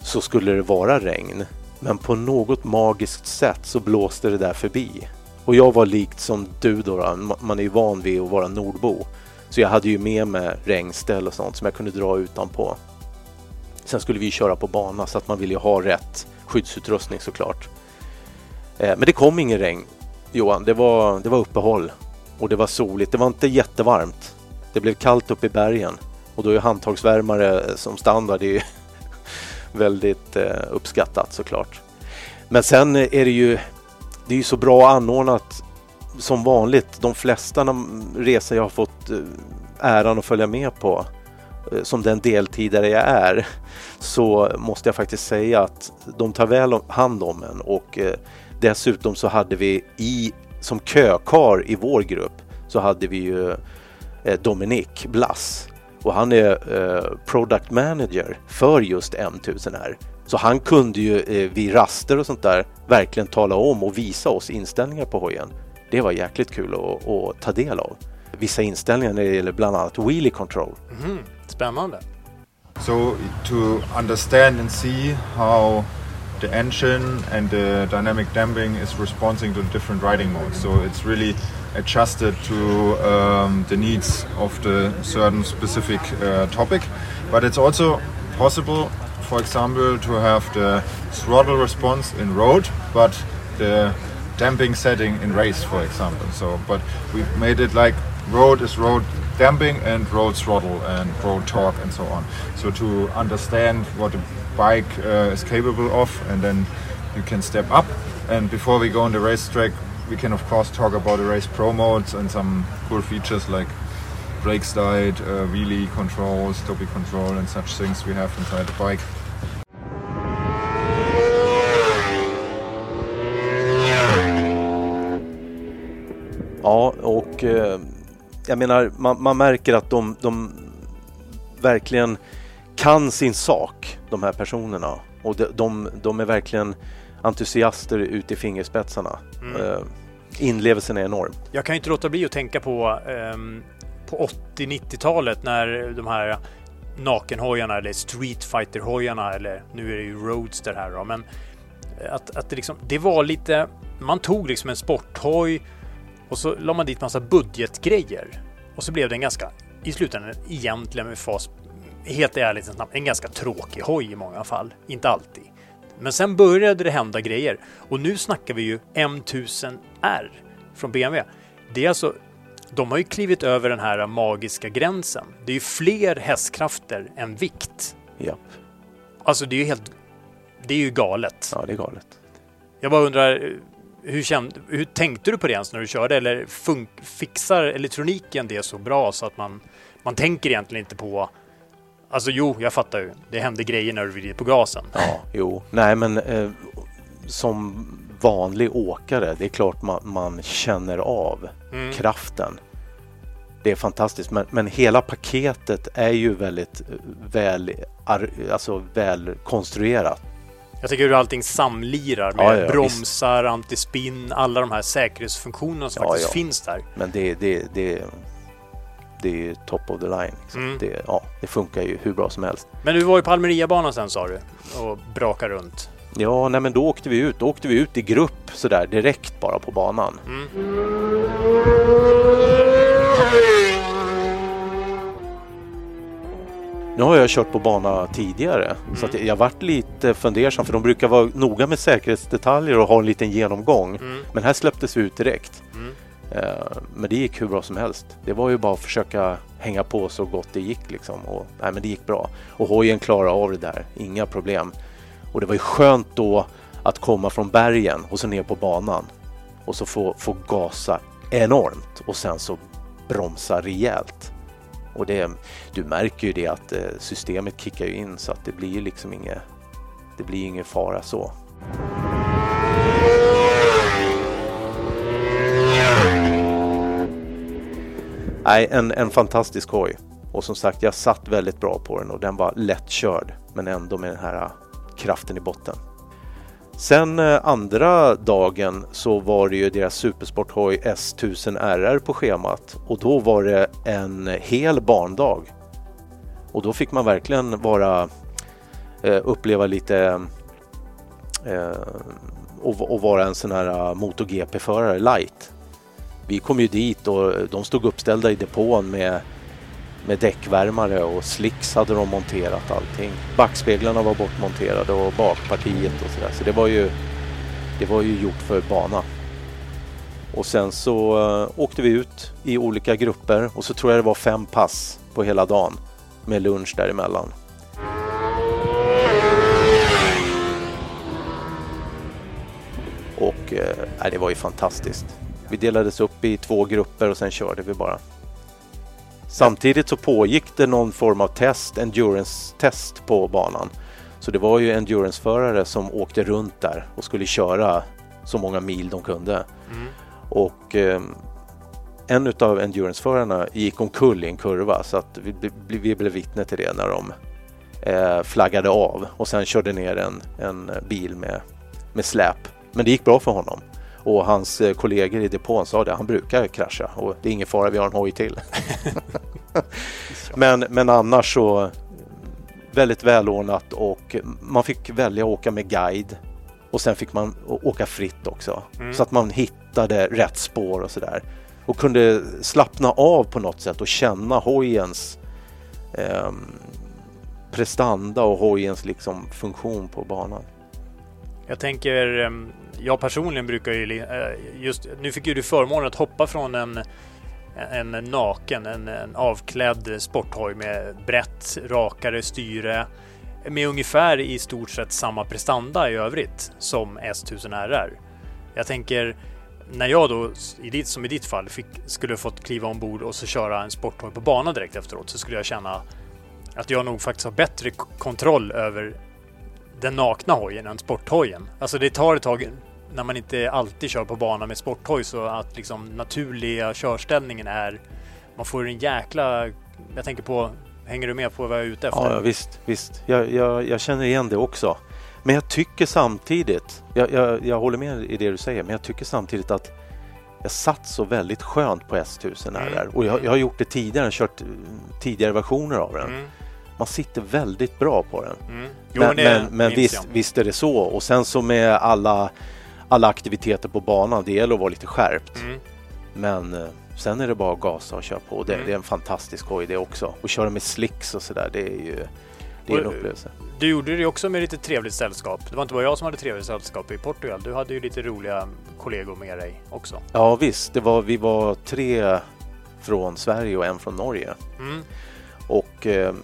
så skulle det vara regn. Men på något magiskt sätt så blåste det där förbi. Och jag var likt som du då, då. man är ju van vid att vara nordbo. Så jag hade ju med mig regnställ och sånt som jag kunde dra utanpå. Sen skulle vi köra på bana så att man ville ju ha rätt skyddsutrustning såklart. Eh, men det kom ingen regn, Johan. Det var, det var uppehåll och det var soligt. Det var inte jättevarmt. Det blev kallt uppe i bergen och då är handtagsvärmare som standard det är ju väldigt eh, uppskattat såklart. Men sen är det ju det är ju så bra anordnat som vanligt. De flesta resor jag har fått eh, äran att följa med på eh, som den deltidare jag är så måste jag faktiskt säga att de tar väl hand om en och eh, dessutom så hade vi i som kökar i vår grupp så hade vi ju eh, Dominic Blass och han är eh, product manager för just M1000R. Så han kunde ju eh, vid raster och sånt där verkligen tala om och visa oss inställningar på hojen. Det var jäkligt kul att, att ta del av. Vissa inställningar när det gäller bland annat wheelie control. Mhm, Spännande. So to understand and see how the engine and the dynamic damping is responding to different riding modes. So it's really adjusted to um, the needs of the certain specific uh, topic. But it's also possible, for example, to have the throttle response in road, but the damping setting in race, for example. So, but we made it like road is road damping and road throttle and road torque and so on. So to understand what a bike uh, is capable of, and then you can step up. And before we go on the racetrack, we can of course talk about the race pro modes and some cool features like brake slide, uh, wheelie control, stoppie control, and such things we have inside the bike. Ja, och eh, jag menar, man, man märker att de, de verkligen kan sin sak, de här personerna. Och de, de, de är verkligen entusiaster ut i fingerspetsarna. Mm. Eh, inlevelsen är enorm. Jag kan ju inte låta bli att tänka på, ehm, på 80-90-talet när de här nakenhojarna eller Street Fighter-hojarna eller nu är det ju Roadster här då, men att, att det, liksom, det var lite, man tog liksom en sporthoj och så la man dit massa budgetgrejer och så blev det en ganska, i slutändan egentligen med fas, helt ärligt en ganska tråkig hoj i många fall, inte alltid. Men sen började det hända grejer och nu snackar vi ju M1000R från BMW. Det är alltså, de har ju klivit över den här magiska gränsen. Det är ju fler hästkrafter än vikt. Japp. Alltså det är ju helt, det är ju galet. Ja, det är galet. Jag bara undrar, hur, kände, hur tänkte du på det ens när du körde? Eller fun, fixar elektroniken det så bra så att man, man tänker egentligen inte på Alltså jo, jag fattar ju. Det händer grejer när du vrider på gasen. Ja, jo. Nej, men eh, som vanlig åkare, det är klart man, man känner av Mm. kraften. Det är fantastiskt, men, men hela paketet är ju väldigt eh, väl, alltså väl konstruerat. Jag tycker hur allting samlirar med Ja, ja, bromsar, antispinn, alla de här säkerhetsfunktionerna som Ja, faktiskt finns där. Men det, det, det, det är top of the line. Liksom. Mm. Det, ja, det funkar ju hur bra som helst. Men du var ju på Almeriabanan sen sa du och brakade runt. Ja, nej men då åkte vi ut. Då åkte vi ut i grupp sådär direkt bara på banan. Mm. Nu har jag kört på bana tidigare så att jag varit lite fundersam för de brukar vara noga med säkerhetsdetaljer och ha en liten genomgång. Mm. Men här släpptes vi ut direkt. Mm. Eh, men det gick hur bra som helst. Det var ju bara att försöka hänga på så gott det gick liksom. Och, nej, men det gick bra. Och hojen klarade av det där, inga problem. Och det var ju skönt då att komma från bergen och så ner på banan och så få, få gasa enormt och sen så bromsa rejält. Och det, du märker ju det att eh, systemet kickar ju in så att det blir ju liksom inget, det blir ingen fara så. Nej, en, en fantastisk hoj. Och som sagt, jag satt väldigt bra på den och den var lättkörd men ändå med den här äh, kraften i botten. Sen äh, andra dagen så var det ju deras supersporthoj S1000 RR på schemat och då var det en hel barndag. Och då fick man verkligen vara äh, uppleva lite och, vara en sån här MotoGP-förare light. Vi kom ju dit och de stod uppställda i depån med med däckvärmare och slicks hade de monterat allting. Backspeglarna var bortmonterade och bakpartiet och sådär. Så det var ju det var ju gjort för bana. Och sen så eh, åkte vi ut i olika grupper och så tror jag det var fem pass på hela dagen med lunch däremellan. Och äh, det var ju fantastiskt. Vi delades upp i två grupper och sen körde vi bara. Samtidigt så pågick det någon form av test, endurance-test på banan. Så det var ju endurance-förare som åkte runt där och skulle köra så många mil de kunde. Mm. Och eh, en utav endurance-förarna gick omkull i en kurva så att vi, vi, vi blev vittne till det när de eh, flaggade av och sen körde ner en, en bil med, med släp. Men det gick bra för honom. Och hans eh, kollegor i depån sa det, han brukar krascha och det är ingen fara, vi har en hoj till. men, men annars så väldigt välordnat och man fick välja att åka med guide och sen fick man åka fritt också. Mm. Så att man hittade rätt spår och sådär. Och kunde slappna av på något sätt och känna hojens ehm, prestanda och hojens liksom funktion på banan. Jag tänker, ehm, jag personligen brukar ju eh, just nu fick ju du förmånen att hoppa från en en naken, en, en avklädd sporthoj med brett, rakare styre med ungefär i stort sett samma prestanda i övrigt som S1000 RR. Jag tänker när jag då, i ditt, som i ditt fall, fick, skulle fått kliva ombord och så köra en sporthoj på bana direkt efteråt så skulle jag känna att jag nog faktiskt har bättre kontroll över den nakna hojen än sporthojen. Alltså det tar ett tag när man inte alltid kör på bana med sporthoj så att liksom naturliga körställningen är man får en jäkla... Jag tänker på, hänger du med på vad jag är ute efter? Ja, visst, visst. Jag, jag, jag känner igen det också. Men jag tycker samtidigt, jag, jag, jag håller med i det du säger, men jag tycker samtidigt att jag satt så väldigt skönt på S1000 Mm. RR och jag, jag har gjort det tidigare, kört tidigare versioner av den. Mm, Man sitter väldigt bra på den. mm. Jo, men men, men visst, jag. visst är det så. Och sen så med alla, alla aktiviteter på banan, det gäller att vara lite skärpt. Mm. Men eh, sen är det bara att gasa och köra på. Det, Mm. det är en fantastisk hoj det också. Och köra med slicks och sådär, det är ju det är en Och, upplevelse. Du gjorde det också med lite trevligt sällskap. Det var inte bara jag som hade trevligt sällskap i Portugal. Du hade ju lite roliga kollegor med dig också. Ja visst, det var, vi var tre från Sverige och en från Norge. Mm. Och eh,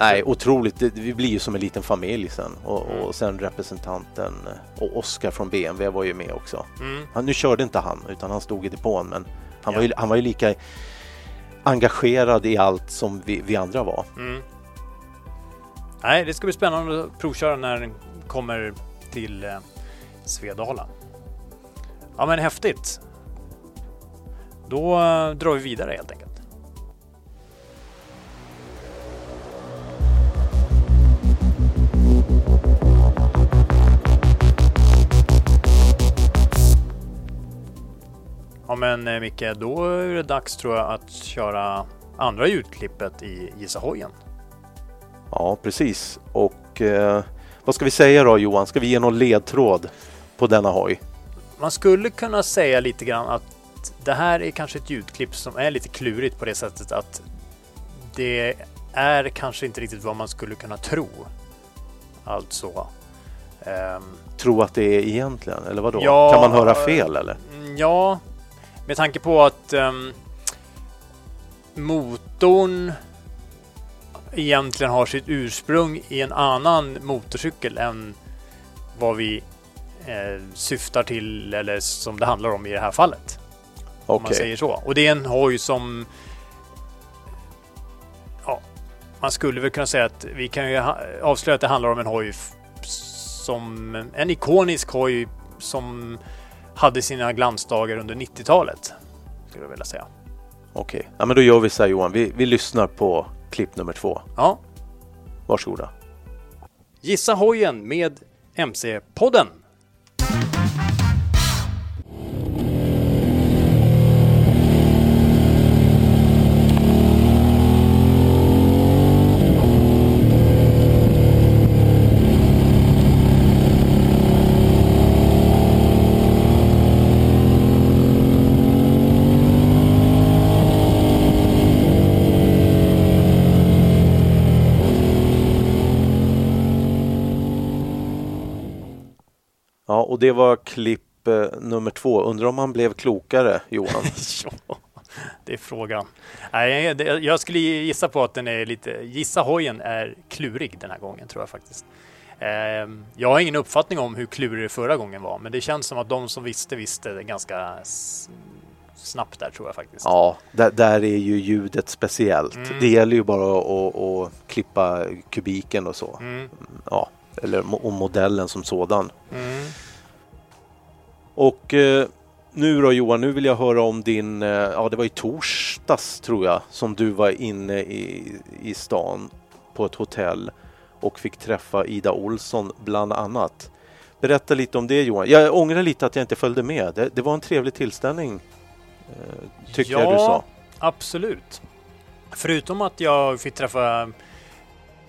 nej, otroligt, det, vi blir ju som en liten familj sen. Och, Mm. och sen representanten eh, och Oskar från BMW var ju med också. Mm. Han, nu körde inte han, utan han stod i depån, men han, Ja. var, ju, han var ju lika engagerad i allt som vi, vi andra var. Mm. Nej, det ska bli spännande att provköra när den kommer till eh, Svedala. Ja, men häftigt. Då eh, drar vi vidare helt enkelt. Men eh, Micke, då är det dags tror jag att köra andra ljudklippet i Gissa hojen. Ja, precis. Och eh, vad ska vi säga då Johan? Ska vi ge någon ledtråd på denna hoj? Man skulle kunna säga lite grann att det här är kanske ett ljudklipp som är lite klurigt på det sättet att det är kanske inte riktigt vad man skulle kunna tro. Alltså. ehm, Tro att det är egentligen, eller vad då? Ja, kan man höra fel eller? ja, med tanke på att ehm, motorn egentligen har sitt ursprung i en annan motorcykel än vad vi eh, syftar till eller som det handlar om i det här fallet. Om man säger så. Och det är en hoj som... Ja, man skulle väl kunna säga att vi kan ju avslöja att det handlar om en hoj som... En ikonisk hoj som hade sina glansdagar under 90-talet. Skulle jag vilja säga. Okej, ja, men då gör vi så här Johan. Vi, vi lyssnar på klipp nummer två. Ja. Varsågoda. Gissa hojen med MC-podden. Ja, och det var klipp eh, nummer två. Undrar om han blev klokare, Johan? ja, det är frågan. Nej, det- jag skulle gissa på att den är lite... Gissa hojen är klurig den här gången, tror jag faktiskt. Ehm, Jag har ingen uppfattning om hur klurig det förra gången var, men det känns som att de som visste visste ganska snabbt där, tror jag faktiskt. Ja, där, där är ju ljudet speciellt. Mm. Det gäller ju bara att, att, klippa kubiken och så. Mm. Ja, eller och modellen som sådan. Mm. Och eh, nu då Johan, nu vill jag höra om din, eh, ja det var i torsdags tror jag, som du var inne i, i stan på ett hotell och fick träffa Ida Olsson bland annat. Berätta lite om det Johan. Jag ångrar lite att jag inte följde med. Det, det var en trevlig tillställning, eh, tyckte jag du sa. absolut. Förutom att jag fick träffa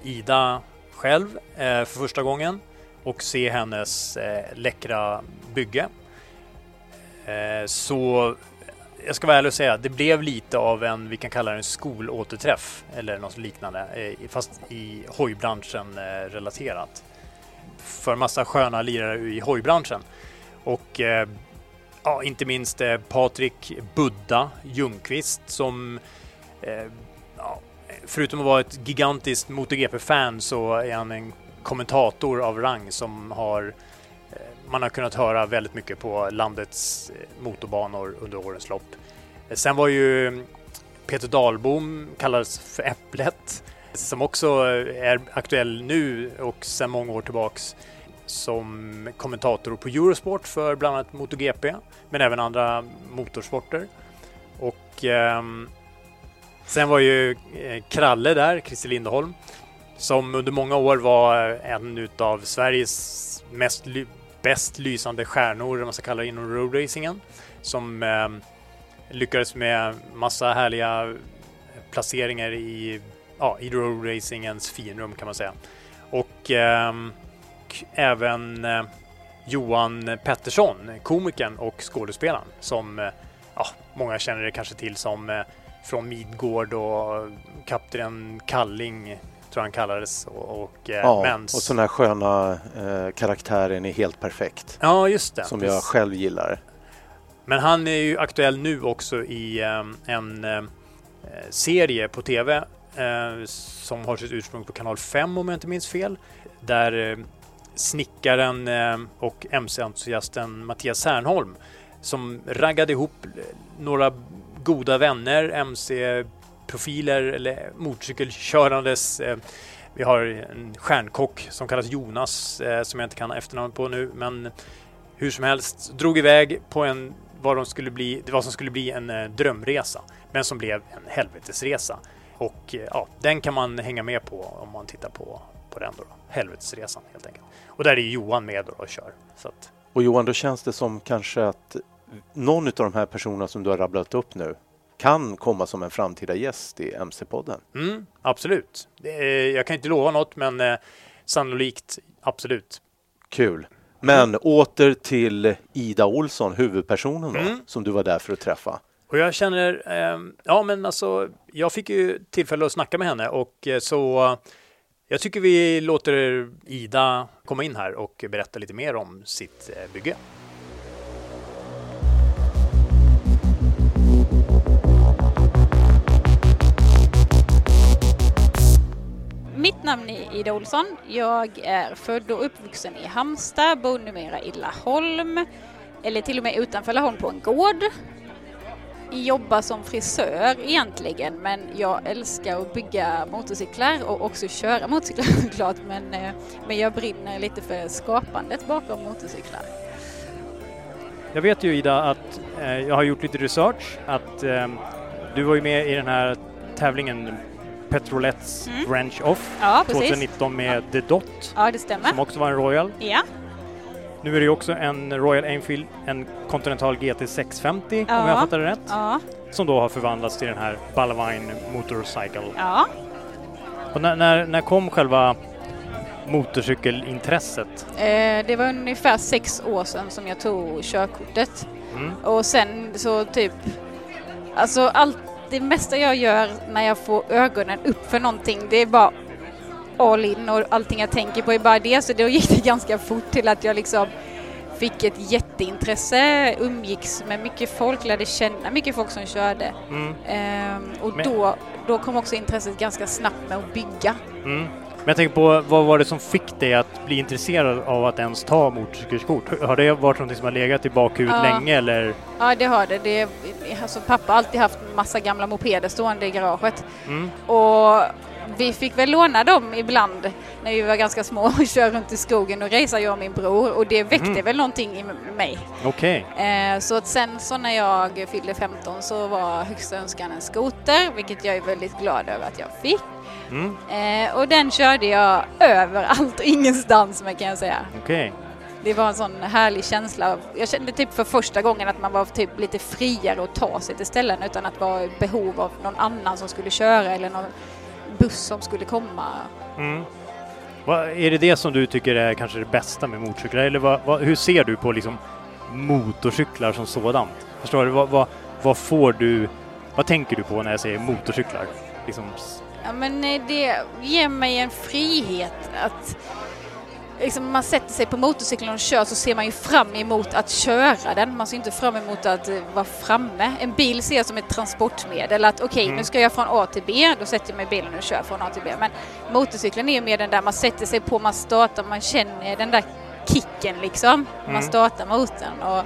Ida själv eh, för första gången och se hennes eh, läckra bygge. Eh, så jag ska vara ärlig och säga, att det blev lite av en, vi kan kalla det en skolåterträff eller något liknande, eh, fast i hojbranschen eh, relaterat. För massa sköna lirare i hojbranschen. Och ja, inte minst Patrik Budda Ljungqvist som ja, förutom att vara ett gigantiskt MotoGP-fan så är han en kommentator av rang som har eh, man har kunnat höra väldigt mycket på landets eh, motorbanor under årens lopp. Eh, sen var ju mm, Peter Dahlbom, kallades för Äpplet, som också eh, är aktuell nu och sedan många år tillbaks som kommentator på Eurosport för bland annat MotoGP, men även andra motorsporter. Och eh, sen var ju Kralle där, Christer Lindholm, som under många år var en utav Sveriges mest bäst lysande stjärnor, om man ska kalla det, inom roadracingen. Som eh, lyckades med massa härliga eh, placeringar i, ja, i roadracingens finrum kan man säga. Och eh, och även eh, Johan Pettersson, komikern och skådespelaren som eh, ja, många känner det kanske till som eh, från Midgård och eh, Kapten Kalling tror han kallades. Och, och, eh, Ja, men, och så den här sköna eh, karaktären är helt perfekt. ja, just det. Som jag själv gillar. Men han är ju aktuell nu också i eh, en eh, serie på TV eh, som har sitt ursprung på kanal 5 om jag inte minns fel. Där eh, snickaren och MC-entusiasten Mattias Särnholm som raggade ihop några goda vänner, profiler eller motorcykelkörandes. Eh, vi har en stjärnkock som kallas Jonas eh, som jag inte kan efternamnet på nu men hur som helst drog iväg på en vad, de skulle bli, vad som skulle bli en eh, drömresa men som blev en helvetesresa. Och ja, den kan man hänga med på om man tittar på, på den då, då. Helvetesresan helt enkelt. Och där är Johan med då och kör. Så att, Och Johan, då känns det som kanske att någon av de här personerna som du har rabblat upp nu kan komma som en framtida gäst i MC-podden. Mm, absolut. Jag kan inte lova något, men eh, sannolikt absolut. Kul. Men mm. åter till Ida Olsson, huvudpersonen då, mm. som du var där för att träffa. Och jag känner, eh, ja men alltså, jag fick ju tillfälle att snacka med henne och eh, så jag tycker vi låter Ida komma in här och berätta lite mer om sitt eh, bygge. Mitt namn är Ida Olsson. Jag är född och uppvuxen i Halmstad, bor numera i Laholm, eller till och med utanför Laholm på en gård. Jobbar som frisör egentligen, men jag älskar att bygga motorcyklar och också köra motorcyklar såklart, men, eh, men jag brinner lite för skapandet bakom motorcyklar. Jag vet ju Ida att eh, jag har gjort lite research, att eh, du var ju med i den här tävlingen Petrolettes mm. Ranch Off ja, 2019 med The Dot. Ja, det stämmer. Som också var en Royal. Ja. Nu är det ju också en Royal Enfield, en Continental GT 650 ja. om jag fattar det rätt. Ja. Som då har förvandlats till den här Ballawine Motorcycle. Ja. Och när, när, när kom själva motorcykelintresset? Eh, det var ungefär sex år sedan som jag tog körkortet. Mm. Och sen så typ, alltså allt det mesta jag gör när jag får ögonen upp för någonting, det är bara all in och allting jag tänker på är bara det. Så då gick det ganska fort till att jag liksom fick ett jätteintresse, umgicks med mycket folk, lärde känna mycket folk som körde. Mm. Ehm, och då, då kom också intresset ganska snabbt med att bygga. Mm. Men jag tänker på, vad var det som fick dig att bli intresserad av att ens ta motorcykelkort? Har det varit något som har legat i bakhuvudet ja. länge eller? Ja, det har det. det alltså, pappa har alltid haft massa gamla mopeder stående i garaget. Mm. Och vi fick väl låna dem ibland när vi var ganska små och köra runt i skogen och racea jag och min bror och det väckte mm. väl någonting i mig. Okej. Okay. Eh, så att sen så när jag fyllde 15 så var högsta önskan en skoter vilket jag är väldigt glad över att jag fick. Mm. Eh, och den körde jag överallt och ingenstans med kan jag säga. Okay. Det var en sån härlig känsla. Jag kände typ för första gången att man var typ lite friare att ta sig till ställen utan att vara i behov av någon annan som skulle köra eller någon buss som skulle komma. Mm. Vad, är det det som du tycker är kanske det bästa med motorcyklar? Eller vad, vad, hur ser du på liksom motorcyklar som sådant? Förstår du? Vad får du, vad tänker du på när jag säger motorcyklar? Liksom Ja, men eh, det ger mig en frihet att liksom man sätter sig på motorcykeln och kör så ser man ju fram emot att köra den. Man ser inte fram emot att uh, vara framme. En bil ser jag som ett transportmedel. Att okej, okay, mm. nu ska jag från A till B. Då sätter jag mig i bilen och kör från A till B. Men motorcykeln är ju mer den där man sätter sig på, man startar, man känner den där kicken liksom. Mm. Man startar motorn och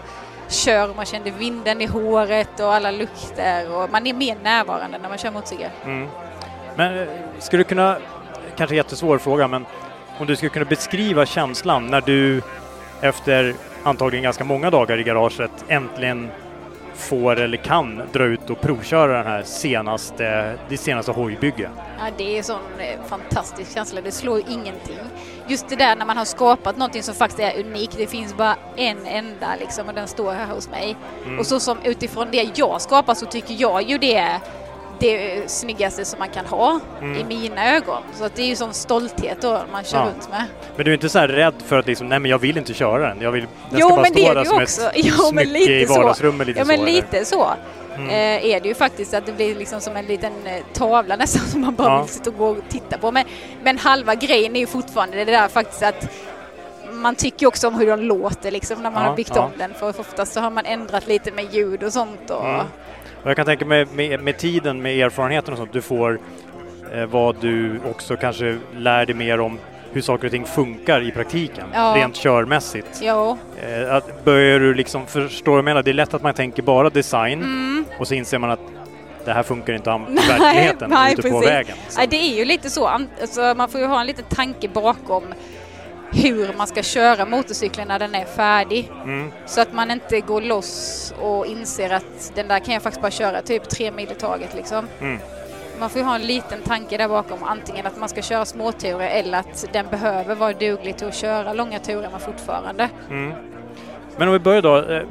kör man känner vinden i håret och alla lukter och man är mer närvarande när man kör motorcykel. Mm. Men eh, skulle du kunna, kanske jättesvår fråga, men om du skulle kunna beskriva känslan när du efter antagligen ganska många dagar i garaget äntligen får eller kan dra ut och provköra den här senaste, det senaste hojbygget? Ja, det är en sån eh, fantastisk känsla. Det slår ingenting. Just det där när man har skapat någonting som faktiskt är unikt. Det finns bara en enda liksom och den står här hos mig. Mm. Och så som utifrån det jag skapar så tycker jag ju det är det snyggaste som man kan ha mm. i mina ögon. Så att det är ju sån stolthet då man kör ja. runt med. Men du är inte så här rädd för att liksom, nej men jag vill inte köra den. Jag vill, den jo, ska bara stå där som också. ett jo, smycke i vardagsrummet lite ja, så. Ja men lite så. Mm. Eh, är det ju faktiskt att det blir liksom som en liten eh, tavla nästan som man bara ja. vill sitta och gå och titta på. Men, men halva grejen är ju fortfarande det där faktiskt att man tycker också om hur den låter liksom när man ja, har byggt om den för oftast så har man ändrat lite med ljud och sånt och mm. Och jag kan tänka mig med, med, tiden, med erfarenheten och sånt, du får eh, vad du också kanske lär dig mer om hur saker och ting funkar i praktiken, ja. rent körmässigt. Ja. Eh, att börjar du liksom, förstår du vad jag menar? Det är lätt att man tänker bara design mm. och så inser man att det här funkar inte i verkligheten nej, ute på vägen. Nej, det är ju lite så. Alltså, man får ju ha en liten tanke bakom hur man ska köra motorcykeln när den är färdig. Mm. Så att man inte går loss och inser att den där kan jag faktiskt bara köra typ tre mil i taget liksom. Mm. Man får ju ha en liten tanke där bakom, antingen att man ska köra småturer eller att den behöver vara duglig till att köra långa turer med fortfarande. Mm. Men om vi börjar då, eh,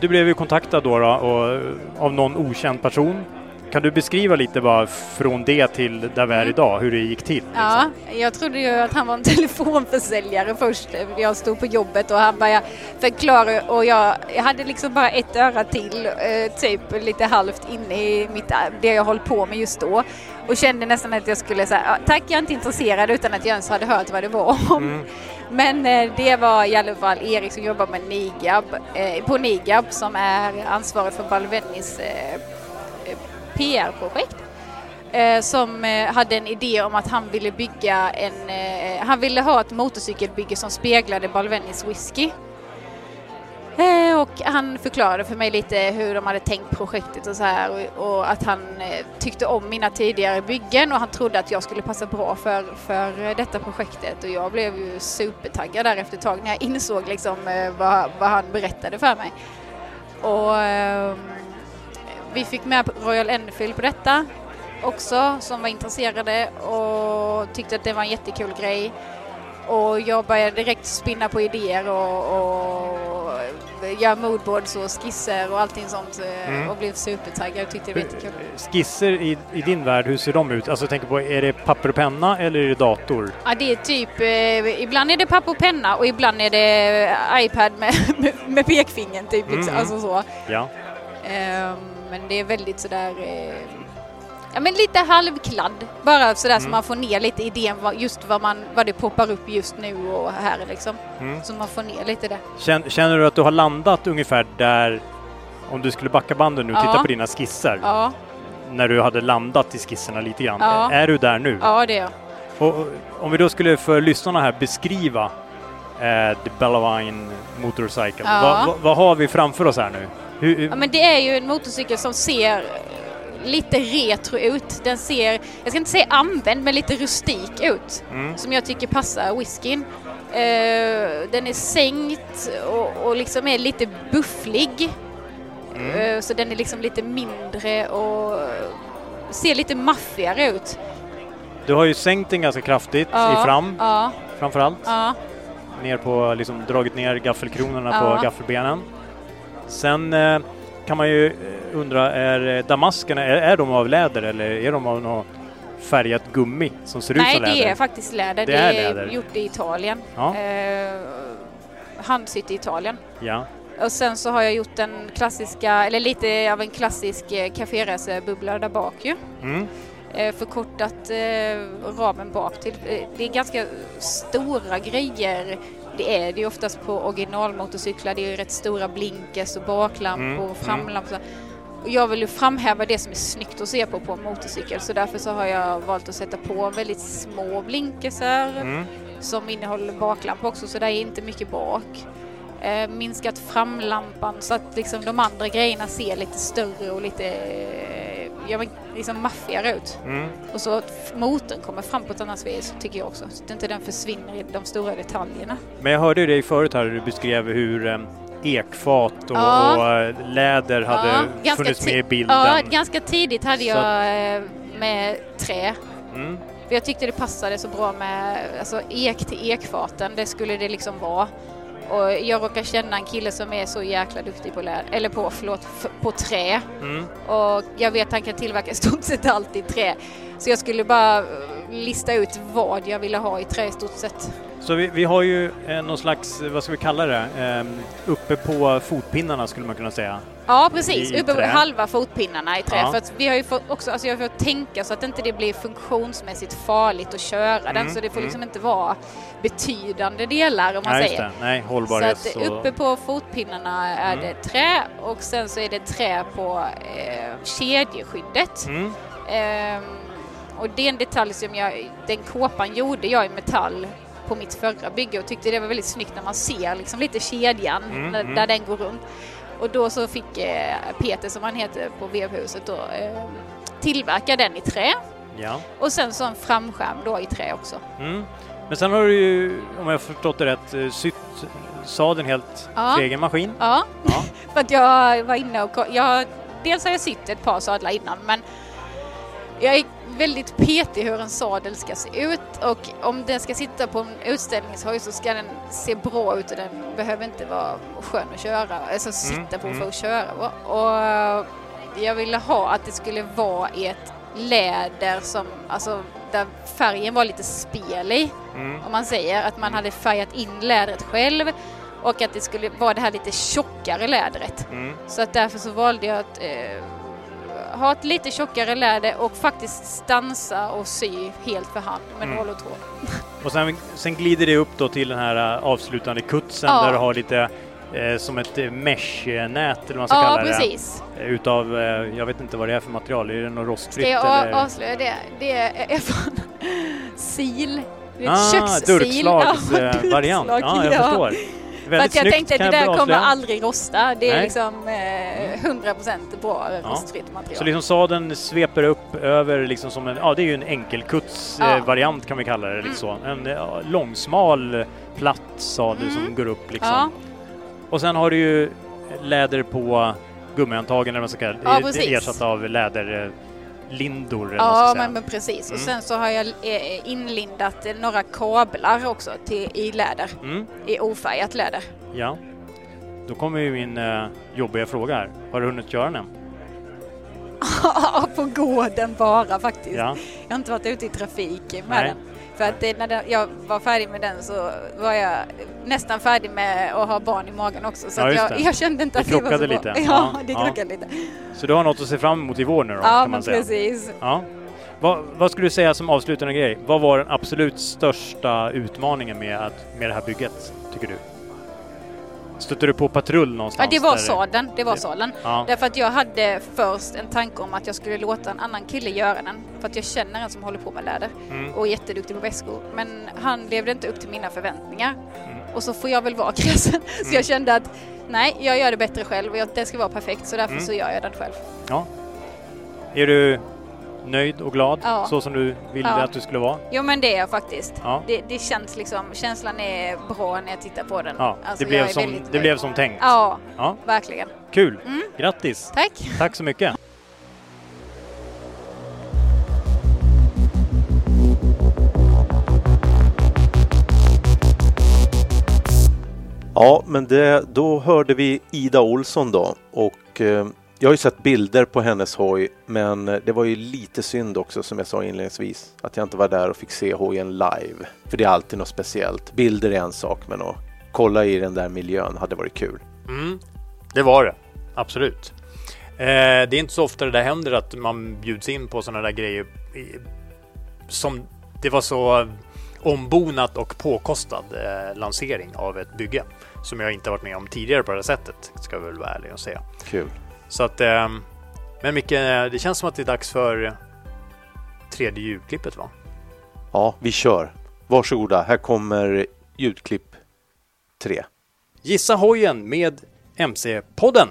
du blev ju kontaktad då, då och, av någon okänd person. Kan du beskriva lite bara från det till där vi är idag, hur det gick till? Liksom? Ja, jag trodde ju att han var en telefonförsäljare först. Jag stod på jobbet och han började förklara och jag, jag hade liksom bara ett öra till, eh, typ lite halvt inne i mitt, det jag håll på med just då. Och kände nästan att jag skulle säga tack jag är inte intresserad utan att jag ens hade hört vad det var om. Mm. Men eh, det var i alla fall Erik som jobbar med Nigab, eh, på Nigab som är ansvarig för Balvenis PR-projekt eh, som eh, hade en idé om att han ville bygga en, eh, han ville ha ett motorcykelbygge som speglade Balvenis whisky. Och han förklarade för mig lite hur de hade tänkt projektet och så här och, att han tyckte om mina tidigare byggen och han trodde att jag skulle passa bra för, för detta projektet och jag blev ju supertaggad där efter ett tag när jag insåg liksom vad, vad han berättade för mig. Och ehm, vi fick med Royal Enfield på detta också som var intresserade och tyckte att det var en jättekul grej. Och jag började direkt spinna på idéer och, och göra moodboards och skisser och allting sånt eh, Mm. och blev supertaggad och tyckte det var jättekul. Skisser i, i din värld, hur ser de ut? Alltså tänker på, är det papper och penna eller är det dator? Ja, det är typ, eh, ibland är det papper och penna och ibland är det iPad med, med, med pekfingern typ. Mm. alltså så. Ja. Ehm, men det är väldigt sådär, eh, ja men lite halvkladd. Bara sådär så Mm. man får ner lite idén vad, just vad, man, vad det poppar upp just nu och här liksom. Mm. Så man får ner lite det. Känner, känner du att du har landat ungefär där, om du skulle backa banden nu och Ja. titta på dina skisser, Ja, när du hade landat i skisserna lite grann. Ja. Är du där nu? ja det är jag. Och, om vi då skulle för lyssnarna här beskriva eh, The Bellavine Motorcycle. Vad vad- vad har vi framför oss här nu? Hur, Ja, men det är ju en motorcykel som ser lite retro ut. Den ser, jag ska inte säga använd, men lite rustik ut. Mm. Som jag tycker passar whiskyn. Eh, den är sänkt och, och liksom är lite bufflig. Mm. Eh, så den är liksom lite mindre och ser lite maffigare ut. Du har ju sänkt den ganska kraftigt Ja, i fram, Ja, framförallt. ja. Ner på, liksom dragit ner gaffelkronorna Ja. på gaffelbenen. Sen eh, kan man ju eh, undra, är eh, damaskerna, är, är de av läder eller är de av något färgat gummi som ser ut Nej, som läder? det är faktiskt läder. Det Det, är läder. gjort i Italien. Ja. Eh, handsytt i Italien. Ja. Och sen så har jag gjort den klassiska, eller lite av en klassisk kaféracerbubbla där bak ju. Mm. Eh, förkortat eh, ramen bak till. Eh, det är ganska stora grejer. Det är det ju oftast på originalmotorcyklar. Det är ju rätt stora blinkers och baklampor Mm, och framlampor. Och jag vill ju framhäva det som är snyggt att se på på en motorcykel så därför så har jag valt att sätta på väldigt små blinkersar Mm. som innehåller baklampa också så det är inte mycket bak. Eh, minskat framlampan så att liksom de andra grejerna ser lite större och lite ja, men liksom maffigare ut. Mm. Och så att motorn kommer fram på ett annat vis tycker jag också. Så att inte den försvinner i de stora detaljerna. Men jag hörde ju dig förut här, du beskrev hur eh, ekfat och, Ja. och eh, läder hade Ja, funnits med i bilden. Ja, ganska tidigt hade Så jag eh, med trä. Mm. För jag tyckte det passade så bra med alltså, ek till ekfaten, det skulle det liksom vara. Och jag råkar känna en kille som är så jäkla duktig på, lä- eller på, förlåt, f- på trä. Mm. Och jag vet att han kan tillverka stort sett allt i trä. Så jag skulle bara lista ut vad jag ville ha i trä i stort sett. Så vi, vi har ju eh, någon slags, vad ska vi kalla det, eh, uppe på fotpinnarna skulle man kunna säga. Ja precis, I- uppe på halva fotpinnarna i trä. Ja. För vi har ju fått också, alltså jag har fått tänka så att inte det blir funktionsmässigt farligt att köra den. Mm, Så det får mm. liksom inte vara betydande delar om man Nej, säger. Nej, Så hållbarhets att uppe på fotpinnarna är Mm. det trä och sen så är det trä på eh, kedjeskyddet. Mm. Ehm, och det är en detalj som jag, den kåpan gjorde jag i metall på mitt förra bygge och tyckte det var väldigt snyggt när man ser liksom lite kedjan Mm, där, mm. där den går runt. Och då så fick eh, Peter som han heter på vevhuset då eh, tillverka den i trä Ja. och sen så en framskärm då i trä också. Mm. Men sen har du ju, om jag har förstått det rätt, eh, sytt sadeln helt Ja. för egen maskin. Ja, Ja. för att jag var inne och jag, dels har jag sytt ett par sadlar innan men jag är väldigt petig hur en sadel ska se ut och om den ska sitta på en utställningshoj så ska den se bra ut och den behöver inte vara skön att köra, alltså sitta Mm, på mm. för att köra. Och jag ville ha att det skulle vara i ett läder som, alltså där färgen var lite spel i, Mm. om man säger. Att man hade färgat in lädret själv och att det skulle vara det här lite tjockare lädret. Mm. Så att därför så valde jag att eh, ha ett lite tjockare läder och faktiskt stansa och sy helt för hand med Mm. nål och tråd. Och sen, sen glider det upp då till den här äh, avslutande kutsen Ja. där du har lite eh, som ett eh, mesh-nät eller vad man ska Ja, kalla det. precis. Eh, Utav, eh, jag vet inte vad det är för material, är det något rostfritt? Ska jag eller? avslöja det? Det är från sil. Det är Ah, kökssil. durkslagsvariant. durkslag, Ja, jag förstår. För att jag snyggt, tänkte att det där kommer avslöja. aldrig rosta. Det är Nej. liksom eh, 100% bra Ja. rostfritt material. Så liksom sadeln sveper upp över liksom som en, ja det är ju en enkelkuts Ja. eh, variant kan vi kalla det lite så. En ja, långsmal platt sadel som går upp liksom. Mm. Ja. Och sen har du ju läder på gummihandtagen eller vad man ska kalla det. Ja. Ersatt av läderlindor man Ja, men, men precis. Och Mm. sen så har jag eh, inlindat några kablar också till, i läder. Mm. I ofärgat läder. Ja. Då kommer ju min eh, jobbiga fråga här. Har du hunnit göra den än? på gården bara faktiskt. Ja. Jag har inte varit ute i trafik med Nej. den. För att det, när den, jag var färdig med den så var jag nästan färdig med att ha barn i magen också. Så Ja, jag, jag kände inte Det att det var så krockade bra. lite. Ja, Ja, det ja. krockade lite. Så du har något att se fram emot i vår nu då? Ja, kan man säga. precis. Ja. Vad, vad skulle du säga som avslutande grej? Vad var den absolut största utmaningen med, att, med det här bygget, tycker du? Stötte du på patrull Ja, någonstans? det var där- sadeln. Det var sadeln. Ja. Därför att jag hade först en tanke om att jag skulle låta en annan kille göra den. För att jag känner en som håller på med läder Mm. och är jätteduktig på väskor. Men han levde inte upp till mina förväntningar. Mm. Och så får jag väl vara kräsen. Så jag kände att nej, jag gör det bättre själv och jag, det ska vara perfekt. Så därför Mm. så gör jag den själv. Ja. Är du nöjd och glad Ja. så som du ville Ja. att du skulle vara? Jo men det är jag faktiskt. Ja. Det, det känns liksom, känslan är bra när jag tittar på den. Ja, Alltså, det, blev som, det nöjd. blev som tänkt. Ja, Ja, verkligen. kul! Mm. Grattis! Tack! Tack så mycket! Ja, men det, då hörde vi Ida Olsson då och eh, jag har ju sett bilder på hennes hoj men det var ju lite synd också som jag sa inledningsvis att jag inte var där och fick se hojen live. För det är alltid något speciellt. Bilder är en sak men att kolla i den där miljön hade varit kul. Mm, det var det. Absolut. Eh, det är inte så ofta det där händer att man bjuds in på sådana där grejer som det var så ombonat och påkostad eh, lansering av ett bygge som jag inte varit med om tidigare på det här sättet, ska jag väl vara ärlig och säga. Kul. Så att, eh, men Micke, det känns som att det är dags för tredje ljudklippet va? Ja, vi kör. Varsågoda, här kommer ljudklipp 3. Gissa hojen med MC-podden.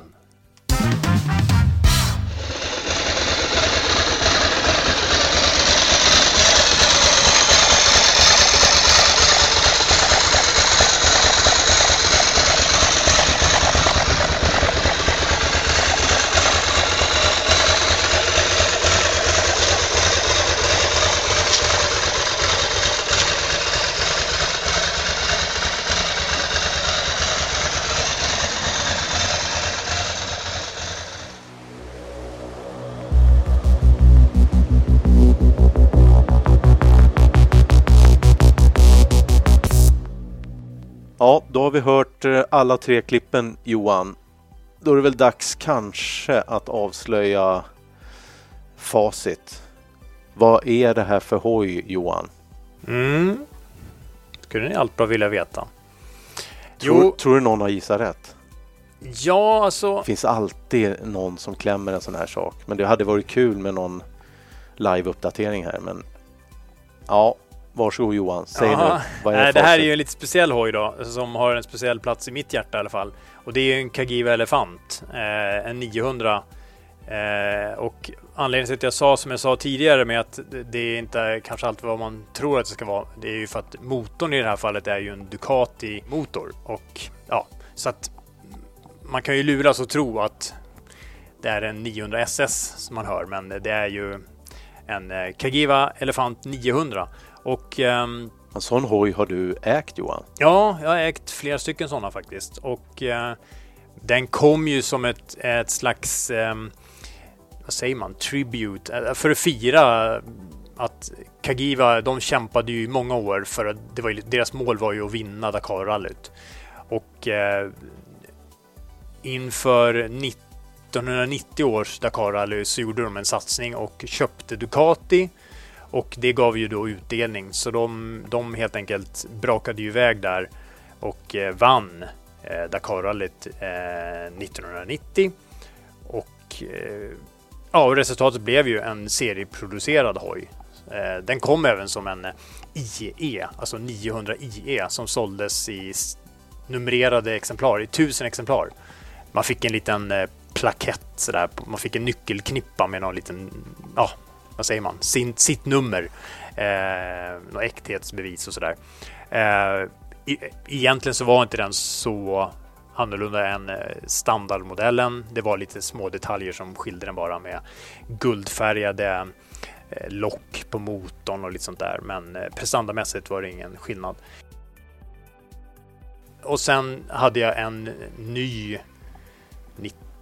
Alla tre klippen Johan. Då är det väl dags kanske att avslöja facit. Vad är det här för hoj Johan? Mm. Skulle ni allt bra vilja veta. Tror, Jo. tror du någon har gissat rätt? Ja, alltså. Det finns alltid någon som klämmer en sån här sak. Men det hade varit kul med någon live-uppdatering här. Men ja, varsågod Johan. Säg Jaha. nu. Vad är Nej, det här är ju en lite speciell hoj då, som har en speciell plats i mitt hjärta i alla fall. Och det är ju en Kagiva Elefant, eh, en 900. Eh, och anledningen till att jag sa som jag sa tidigare med att det- är inte kanske alltid vad man tror att det ska vara. Det är ju för att motorn i det här fallet är ju en Ducati-motor. Och ja, så att man kan ju luras och tro att det är en 900 SS som man hör, men det är ju en eh, Kagiva Elefant 900. Och ehm, En sån hoj har du ägt Johan. Ja, jag har ägt flera stycken sådana faktiskt. Och eh, den kom ju som ett, ett slags, eh, vad säger man, tribute, eh, för att fira att Kagiva, de kämpade ju i många år för att det var, deras mål var ju att vinna Dakarrallyt. Och eh, inför 1990 års Dakarrally så gjorde de en satsning och köpte Ducati och det gav ju då utdelning så de, de helt enkelt brakade ju iväg där och eh, vann eh, Dakarrallyt eh, 1990. Och eh, ja, och resultatet blev ju en serieproducerad hoj. Eh, den kom även som en IE, alltså 900 IE som såldes i numrerade exemplar, i 1000 exemplar. Man fick en liten eh, plakett sådär, man fick en nyckelknippa med någon liten, ja, vad säger man, sin, sitt nummer. Eh, något äkthetsbevis och sådär. Eh, egentligen så var inte den så annorlunda än eh, standardmodellen. Det var lite små detaljer som skilde den bara med guldfärgade eh, lock på motorn och lite sånt där. Men eh, prestandamässigt var det ingen skillnad. Och sen hade jag en ny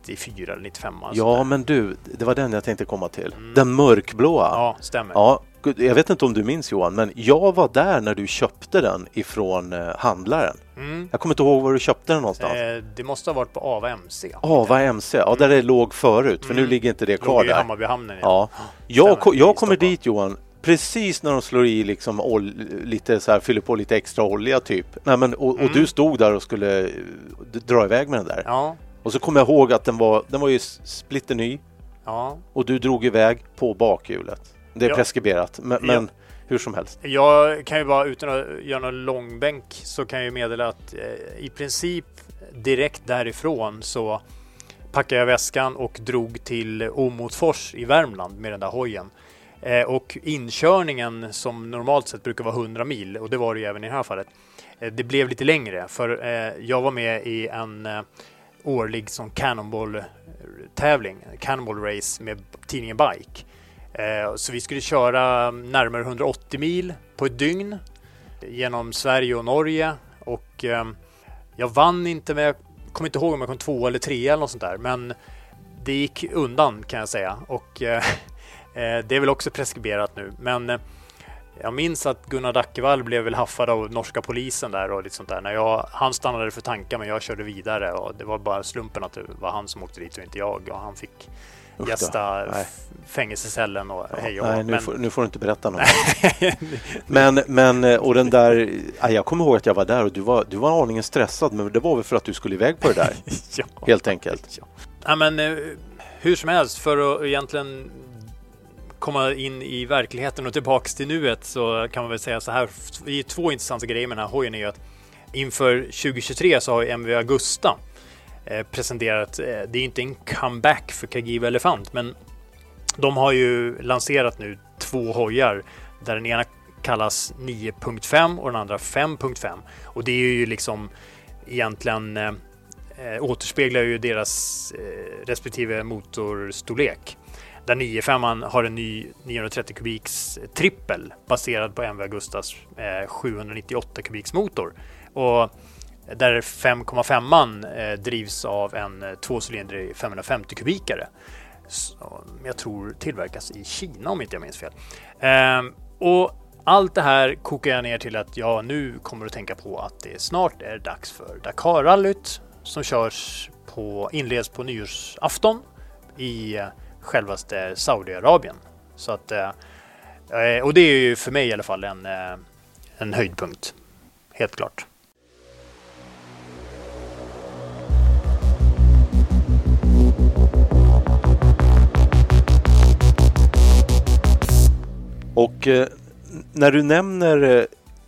94 eller 95. alltså. Ja, men du, det var den jag tänkte komma till. Den mörkblåa. Ja, stämmer. Ja, jag vet inte om du minns Johan, men jag var där när du köpte den ifrån eh, handlaren. Mm. Jag kommer inte ihåg var du köpte den någonstans. Eh, det måste ha varit på Ava MC. Ava MC, ja där det låg förut, för nu Mm. ligger inte det Låg kvar i där. Hammarbyhamnen, ja. Ja. Stämmer, Jag, ko- i jag kommer dit Johan, precis när de slår i liksom ol- lite så här, fyller på lite extra olja typ. Nej, men, och, och Mm. du stod där och skulle eh, dra iväg med den där. Ja, Och så kommer jag ihåg att den var, den var ju s- splitter ny ja. och du drog iväg på bakhjulet. Det är Ja. preskriberat, men, Ja. men hur som helst. Jag kan ju bara utan att göra någon långbänk så kan jag ju meddela att eh, i princip direkt därifrån så packade jag väskan och drog till Åmotfors i Värmland med den där hojen. Eh, och inkörningen som normalt sett brukar vara 100 mil och det var det ju även i det här fallet. Eh, det blev lite längre för eh, jag var med i en eh, årlig som Cannonball tävling, Cannonball Race med tidningen Bike. Eh, så vi skulle köra närmare 180 mil på ett dygn genom Sverige och Norge. Och ehm, jag vann inte men jag kommer inte ihåg om jag kom två eller tre eller något sånt där. Men det gick undan kan jag säga. Och eh, eh, det är väl också preskriberat nu. Men jag minns att Gunnar Dackevall blev väl haffad av norska polisen där och lite sånt där. När jag, han stannade för tankar men jag körde vidare och det var bara slumpen att det var han som åkte dit och inte jag och han fick Usch gästa Nej. fängelsecellen och hej och Nej, nu, Men- får, nu får du inte berätta något. men, men, eh, och den där, ja, jag kommer ihåg att jag var där och du var, du var aningen stressad, men det var väl för att du skulle iväg på det där, ja. helt enkelt. Ja, men eh, hur som helst, för att egentligen komma in i verkligheten och tillbaks till nuet så kan man väl säga så här. Det är två intressanta grejer med den här hojen är ju att inför 2023 så har ju MV Augusta eh, presenterat, eh, det är inte en comeback för Kagiva Elefant, men de har ju lanserat nu två hojar där den ena kallas 9.5 och den andra 5.5 och det är ju liksom egentligen eh, eh, återspeglar ju deras eh, respektive motorstorlek. Där 9.5 har en ny 930 kubiks trippel baserad på MV Augustas eh, 798 kubiks motor. Och där 5,5an eh, drivs av en eh, tvåcylindrig 550 kubikare. Som jag tror tillverkas i Kina om inte jag minns fel. Ehm, och allt det här kokar jag ner till att jag nu kommer att tänka på att det snart är dags för Dakarrallyt som körs på, inleds på nyårsafton i självaste Saudiarabien. Så att, eh, eh, och det är ju för mig i alla fall en, eh, en höjdpunkt. Helt klart. Och eh, när du nämner eh,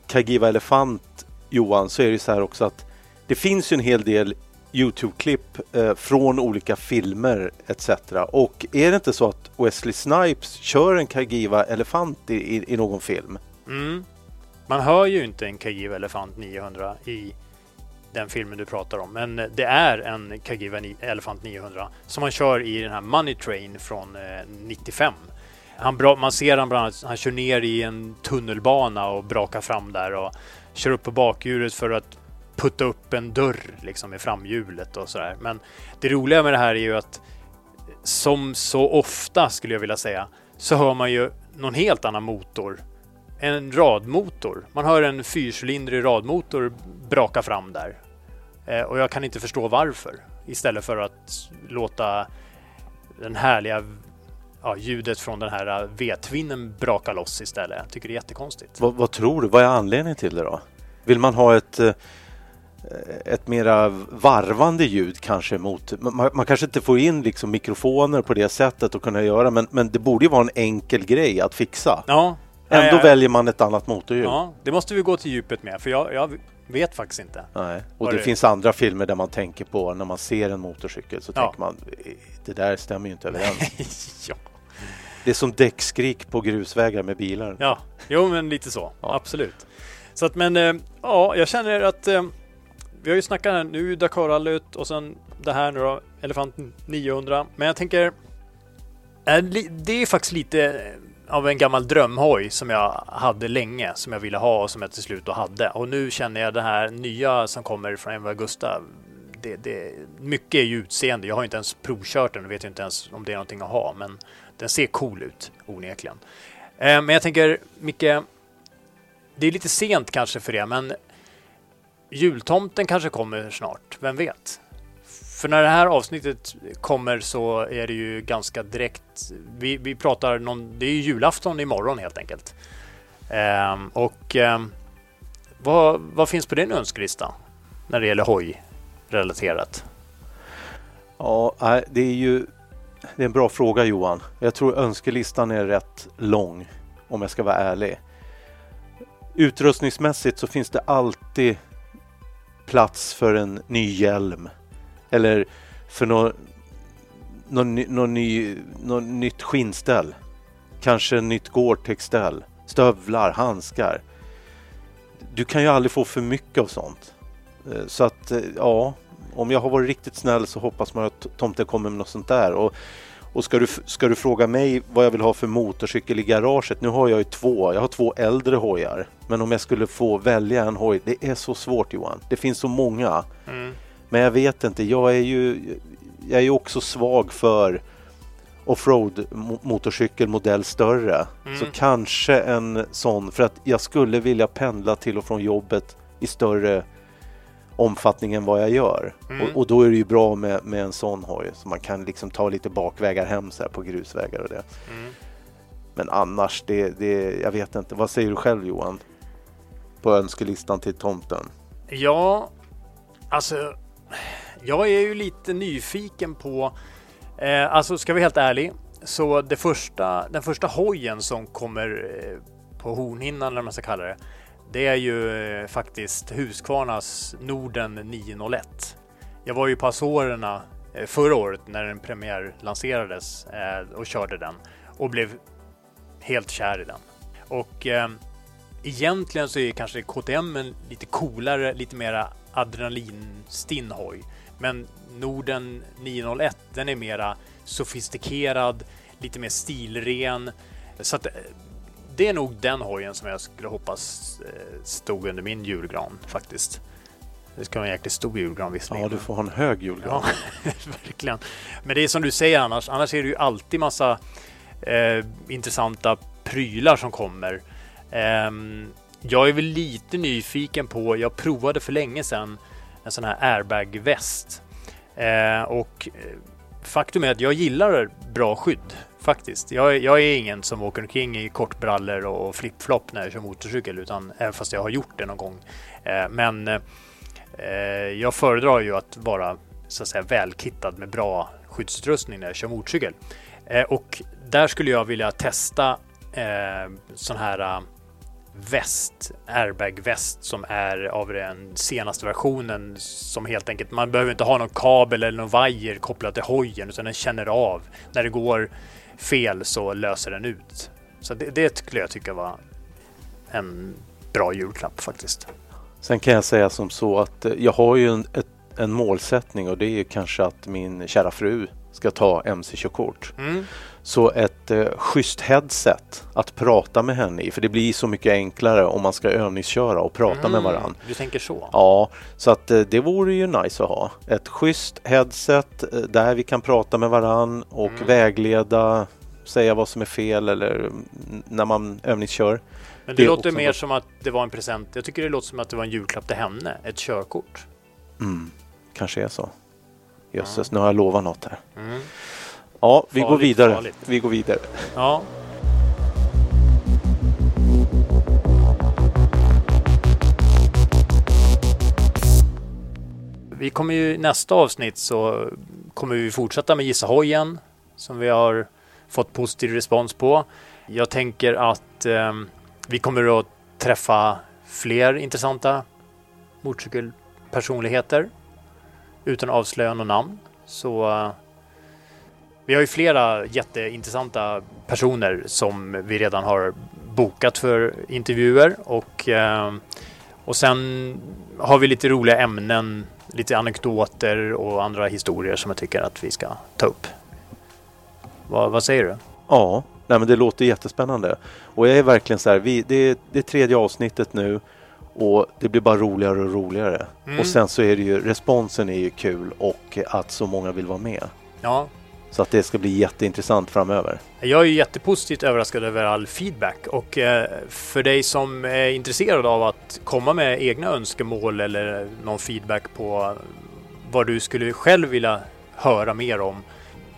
Kagiva Elefant Johan så är det ju så här också att det finns ju en hel del Youtube-klipp eh, från olika filmer etc. Och är det inte så att Wesley Snipes kör en Kagiva Elefant i, i, i någon film? Mm. Man hör ju inte en Kagiva Elefant 900 i den filmen du pratar om. Men det är en Kagiva Elefant 900 som han kör i den här Money Train från eh, 95. Han bra, man ser han bland annat, han kör ner i en tunnelbana och brakar fram där och kör upp på bakhjulet för att putta upp en dörr liksom i framhjulet och sådär. Men det roliga med det här är ju att som så ofta skulle jag vilja säga så hör man ju någon helt annan motor. En radmotor. Man hör en fyrcylindrig radmotor braka fram där. Eh, och jag kan inte förstå varför. Istället för att låta den härliga ja, ljudet från den här eh, V-tvinnen braka loss istället. Jag tycker det är jättekonstigt. Vad, vad tror du? Vad är anledningen till det då? Vill man ha ett eh, ett mera varvande ljud kanske mot... Man, man, kanske inte får in liksom mikrofoner på det sättet att kunna göra men, men det borde ju vara en enkel grej att fixa. Ja. Ändå Nej, väljer man ett annat motorljud. Ja, det måste vi gå till djupet med för jag, jag vet faktiskt inte. Nej. Och det, det, finns andra filmer där man tänker på när man ser en motorcykel så ja. tänker man det där stämmer ju inte överens. ja. Det är som däckskrik på grusvägar med bilar. Ja, jo men lite så. Ja. Absolut. Så att men eh, ja, jag känner att eh, vi har ju snackat här nu Dakarrallyt och sen det här nu då, Elefant 900. Men jag tänker, det är faktiskt lite av en gammal drömhoj som jag hade länge, som jag ville ha och som jag till slut då hade. Och nu känner jag det här nya som kommer från Eva Augusta. Det, det, mycket är ju utseende. Jag har inte ens provkört den och vet inte ens om det är någonting att ha, men den ser cool ut onekligen. Eh, men jag tänker, Micke, det är lite sent kanske för det, men jultomten kanske kommer snart, vem vet? För när det här avsnittet kommer så är det ju ganska direkt. Vi, vi pratar någon, det är ju julafton imorgon helt enkelt. Ehm, och ehm, vad, vad finns på din önskelista när det gäller hoj relaterat? Ja, det är ju det är en bra fråga Johan. Jag tror önskelistan är rätt lång om jag ska vara ärlig. Utrustningsmässigt så finns det alltid plats för en ny hjälm. Eller för något någon, någon ny, något nytt skinnställ. Kanske en nytt Gore-Tex-ställ. Stövlar, handskar. Du kan ju aldrig få för mycket av sånt. Eh, så att eh, ja, om jag har varit riktigt snäll så hoppas man att tomten kommer med något sånt där. Och och ska du, ska du fråga mig vad jag vill ha för motorcykel i garaget? Nu har jag ju två. Jag har två äldre hojar. Men om jag skulle få välja en hoj, det är så svårt Johan. Det finns så många. Mm. Men jag vet inte, jag är ju jag är också svag för offroad motorcykel modell större. Mm. Så kanske en sån, för att jag skulle vilja pendla till och från jobbet i större omfattning än vad jag gör. Mm. Och, och, då är det ju bra med, med en sån hoj så man kan liksom ta lite bakvägar hem så här på grusvägar och det. Mm. Men annars, det, det, jag vet inte. Vad säger du själv Johan? På önskelistan till tomten? Ja, alltså jag är ju lite nyfiken på, eh, alltså ska vi helt ärlig, så det första, den första hojen som kommer eh, på hornhinnan eller vad man ska kalla det, det är ju eh, faktiskt Husqvarnas Norden 901. Jag var ju på Azorerna eh, förra året när den premiärlanserades eh, och körde den och blev helt kär i den. Och eh, egentligen så är kanske KTM en lite coolare, lite mera adrenalinstinn hoj. Men Norden 901, den är mera sofistikerad, lite mer stilren. Så att eh, det är nog den hojen som jag skulle hoppas eh, stod under min julgran faktiskt. Det ska vara en jäkligt stor julgran visserligen. Ja, du får ha en hög julgran. Ja, verkligen. Men det är som du säger annars. Annars är det ju alltid massa eh, intressanta prylar som kommer. Eh, jag är väl lite nyfiken på, jag provade för länge sedan en sån här airbag-väst. Eh, och eh, faktum är att jag gillar bra skydd faktiskt. Jag, jag, är ingen som åker omkring i kortbrallor och flipflop när jag kör motorcykel, utan även fast jag har gjort det någon gång. Eh, men eh, jag föredrar ju att vara så att säga välkittad med bra skyddsutrustning när jag kör motorcykel. Eh, och där skulle jag vilja testa eh, sån här eh, väst, airbag-väst som är av den senaste versionen som helt enkelt, man behöver inte ha någon kabel eller någon vajer kopplat till hojen utan den känner av när det går fel så löser den ut. Så det, det skulle jag tycka var en bra julklapp faktiskt. Sen kan jag säga som så att eh, jag har ju en, ett, en målsättning och det är kanske att min kära fru ska ta mc-körkort. Mm. Så ett eh, schysst headset att prata med henne i, för det blir så mycket enklare om man ska övningsköra och prata med varann. Du tänker så? Ja, så att eh, det vore ju nice att ha. Ett schysst headset eh, där vi kan prata med varann och Mm. vägleda, säga vad som är fel eller mm, när man övningskör. Men det, är låter mer något- som att det var en present. Jag tycker det låter som att det var en julklapp till henne. Ett körkort. Mm, kanske är så. Jösses, nu har jag lovat något här. Mm. Ja, vi går Farligt, vidare. farligt. Vi går vidare. Ja. Vi kommer ju nästa avsnitt så kommer vi fortsätta med Gissa hojen som vi har fått positiv respons på. Jag tänker att eh, vi kommer att träffa fler intressanta motorcykelpersonligheter utan att avslöja något namn. Så eh, vi har ju flera jätteintressanta personer som vi redan har bokat för intervjuer och, eh, och sen har vi lite roliga ämnen, lite anekdoter och andra historier som jag tycker att vi ska ta upp. Vad, vad säger du? Ja, nej men det låter jättespännande. Och jag är verkligen så här, vi, det, är, det är tredje avsnittet nu och det blir bara roligare och roligare. Mm. Och sen så är det ju, responsen är ju kul och att så många vill vara med. Ja, så att det ska bli jätteintressant framöver. Jag är jättepositivt överraskad över all feedback och eh, för dig som är intresserad av att komma med egna önskemål eller någon feedback på vad du skulle själv vilja höra mer om,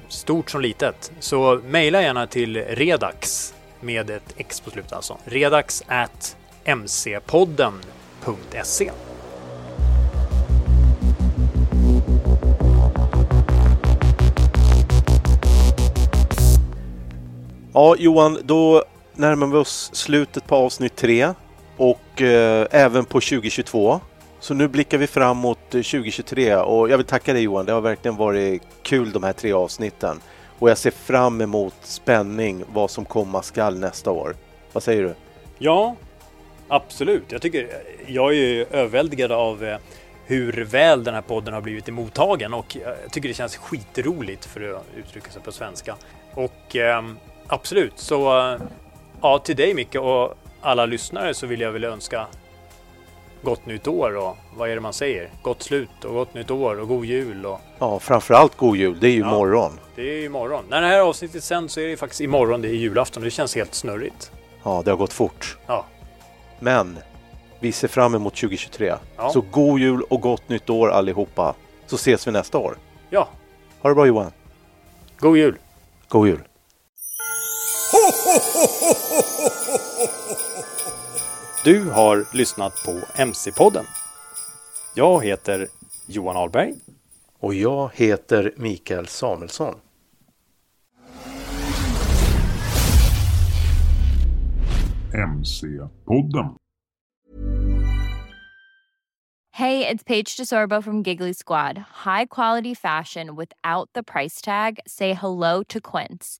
stort som litet, så mejla gärna till redax med ett X på slutet alltså. Redax at mcpodden.se Ja, Johan, då närmar vi oss slutet på avsnitt tre och eh, även på 2022. Så nu blickar vi fram mot eh, 2023 och jag vill tacka dig Johan. Det har verkligen varit kul de här tre avsnitten. Och jag ser fram emot spänning vad som komma skall nästa år. Vad säger du? Ja, absolut. Jag, tycker, jag är ju överväldigad av eh, hur väl den här podden har blivit emottagen och eh, jag tycker det känns skitroligt för att uttrycka sig på svenska. Och ehm, absolut, så eh, ja, till dig Micke och alla lyssnare så vill jag väl önska gott nytt år och vad är det man säger? Gott slut och gott nytt år och god jul och Ja, framförallt god jul. Det är ju Ja. imorgon. det är ju imorgon. När det här avsnittet sen så är det faktiskt imorgon, det är julafton det känns helt snurrigt. Ja, det har gått fort. Ja, Men vi ser fram emot 2023. Ja. Så god jul och gott nytt år allihopa. Så ses vi nästa år. ja. Ha det bra Johan. god jul! God jul. Du har lyssnat på MC-podden. Jag heter Johan Ahlberg. Och jag heter Mikael Samuelsson. MC-podden. Hey, it's Paige DeSorbo from Giggly Squad. High quality fashion without the price tag. Say hello to Quince.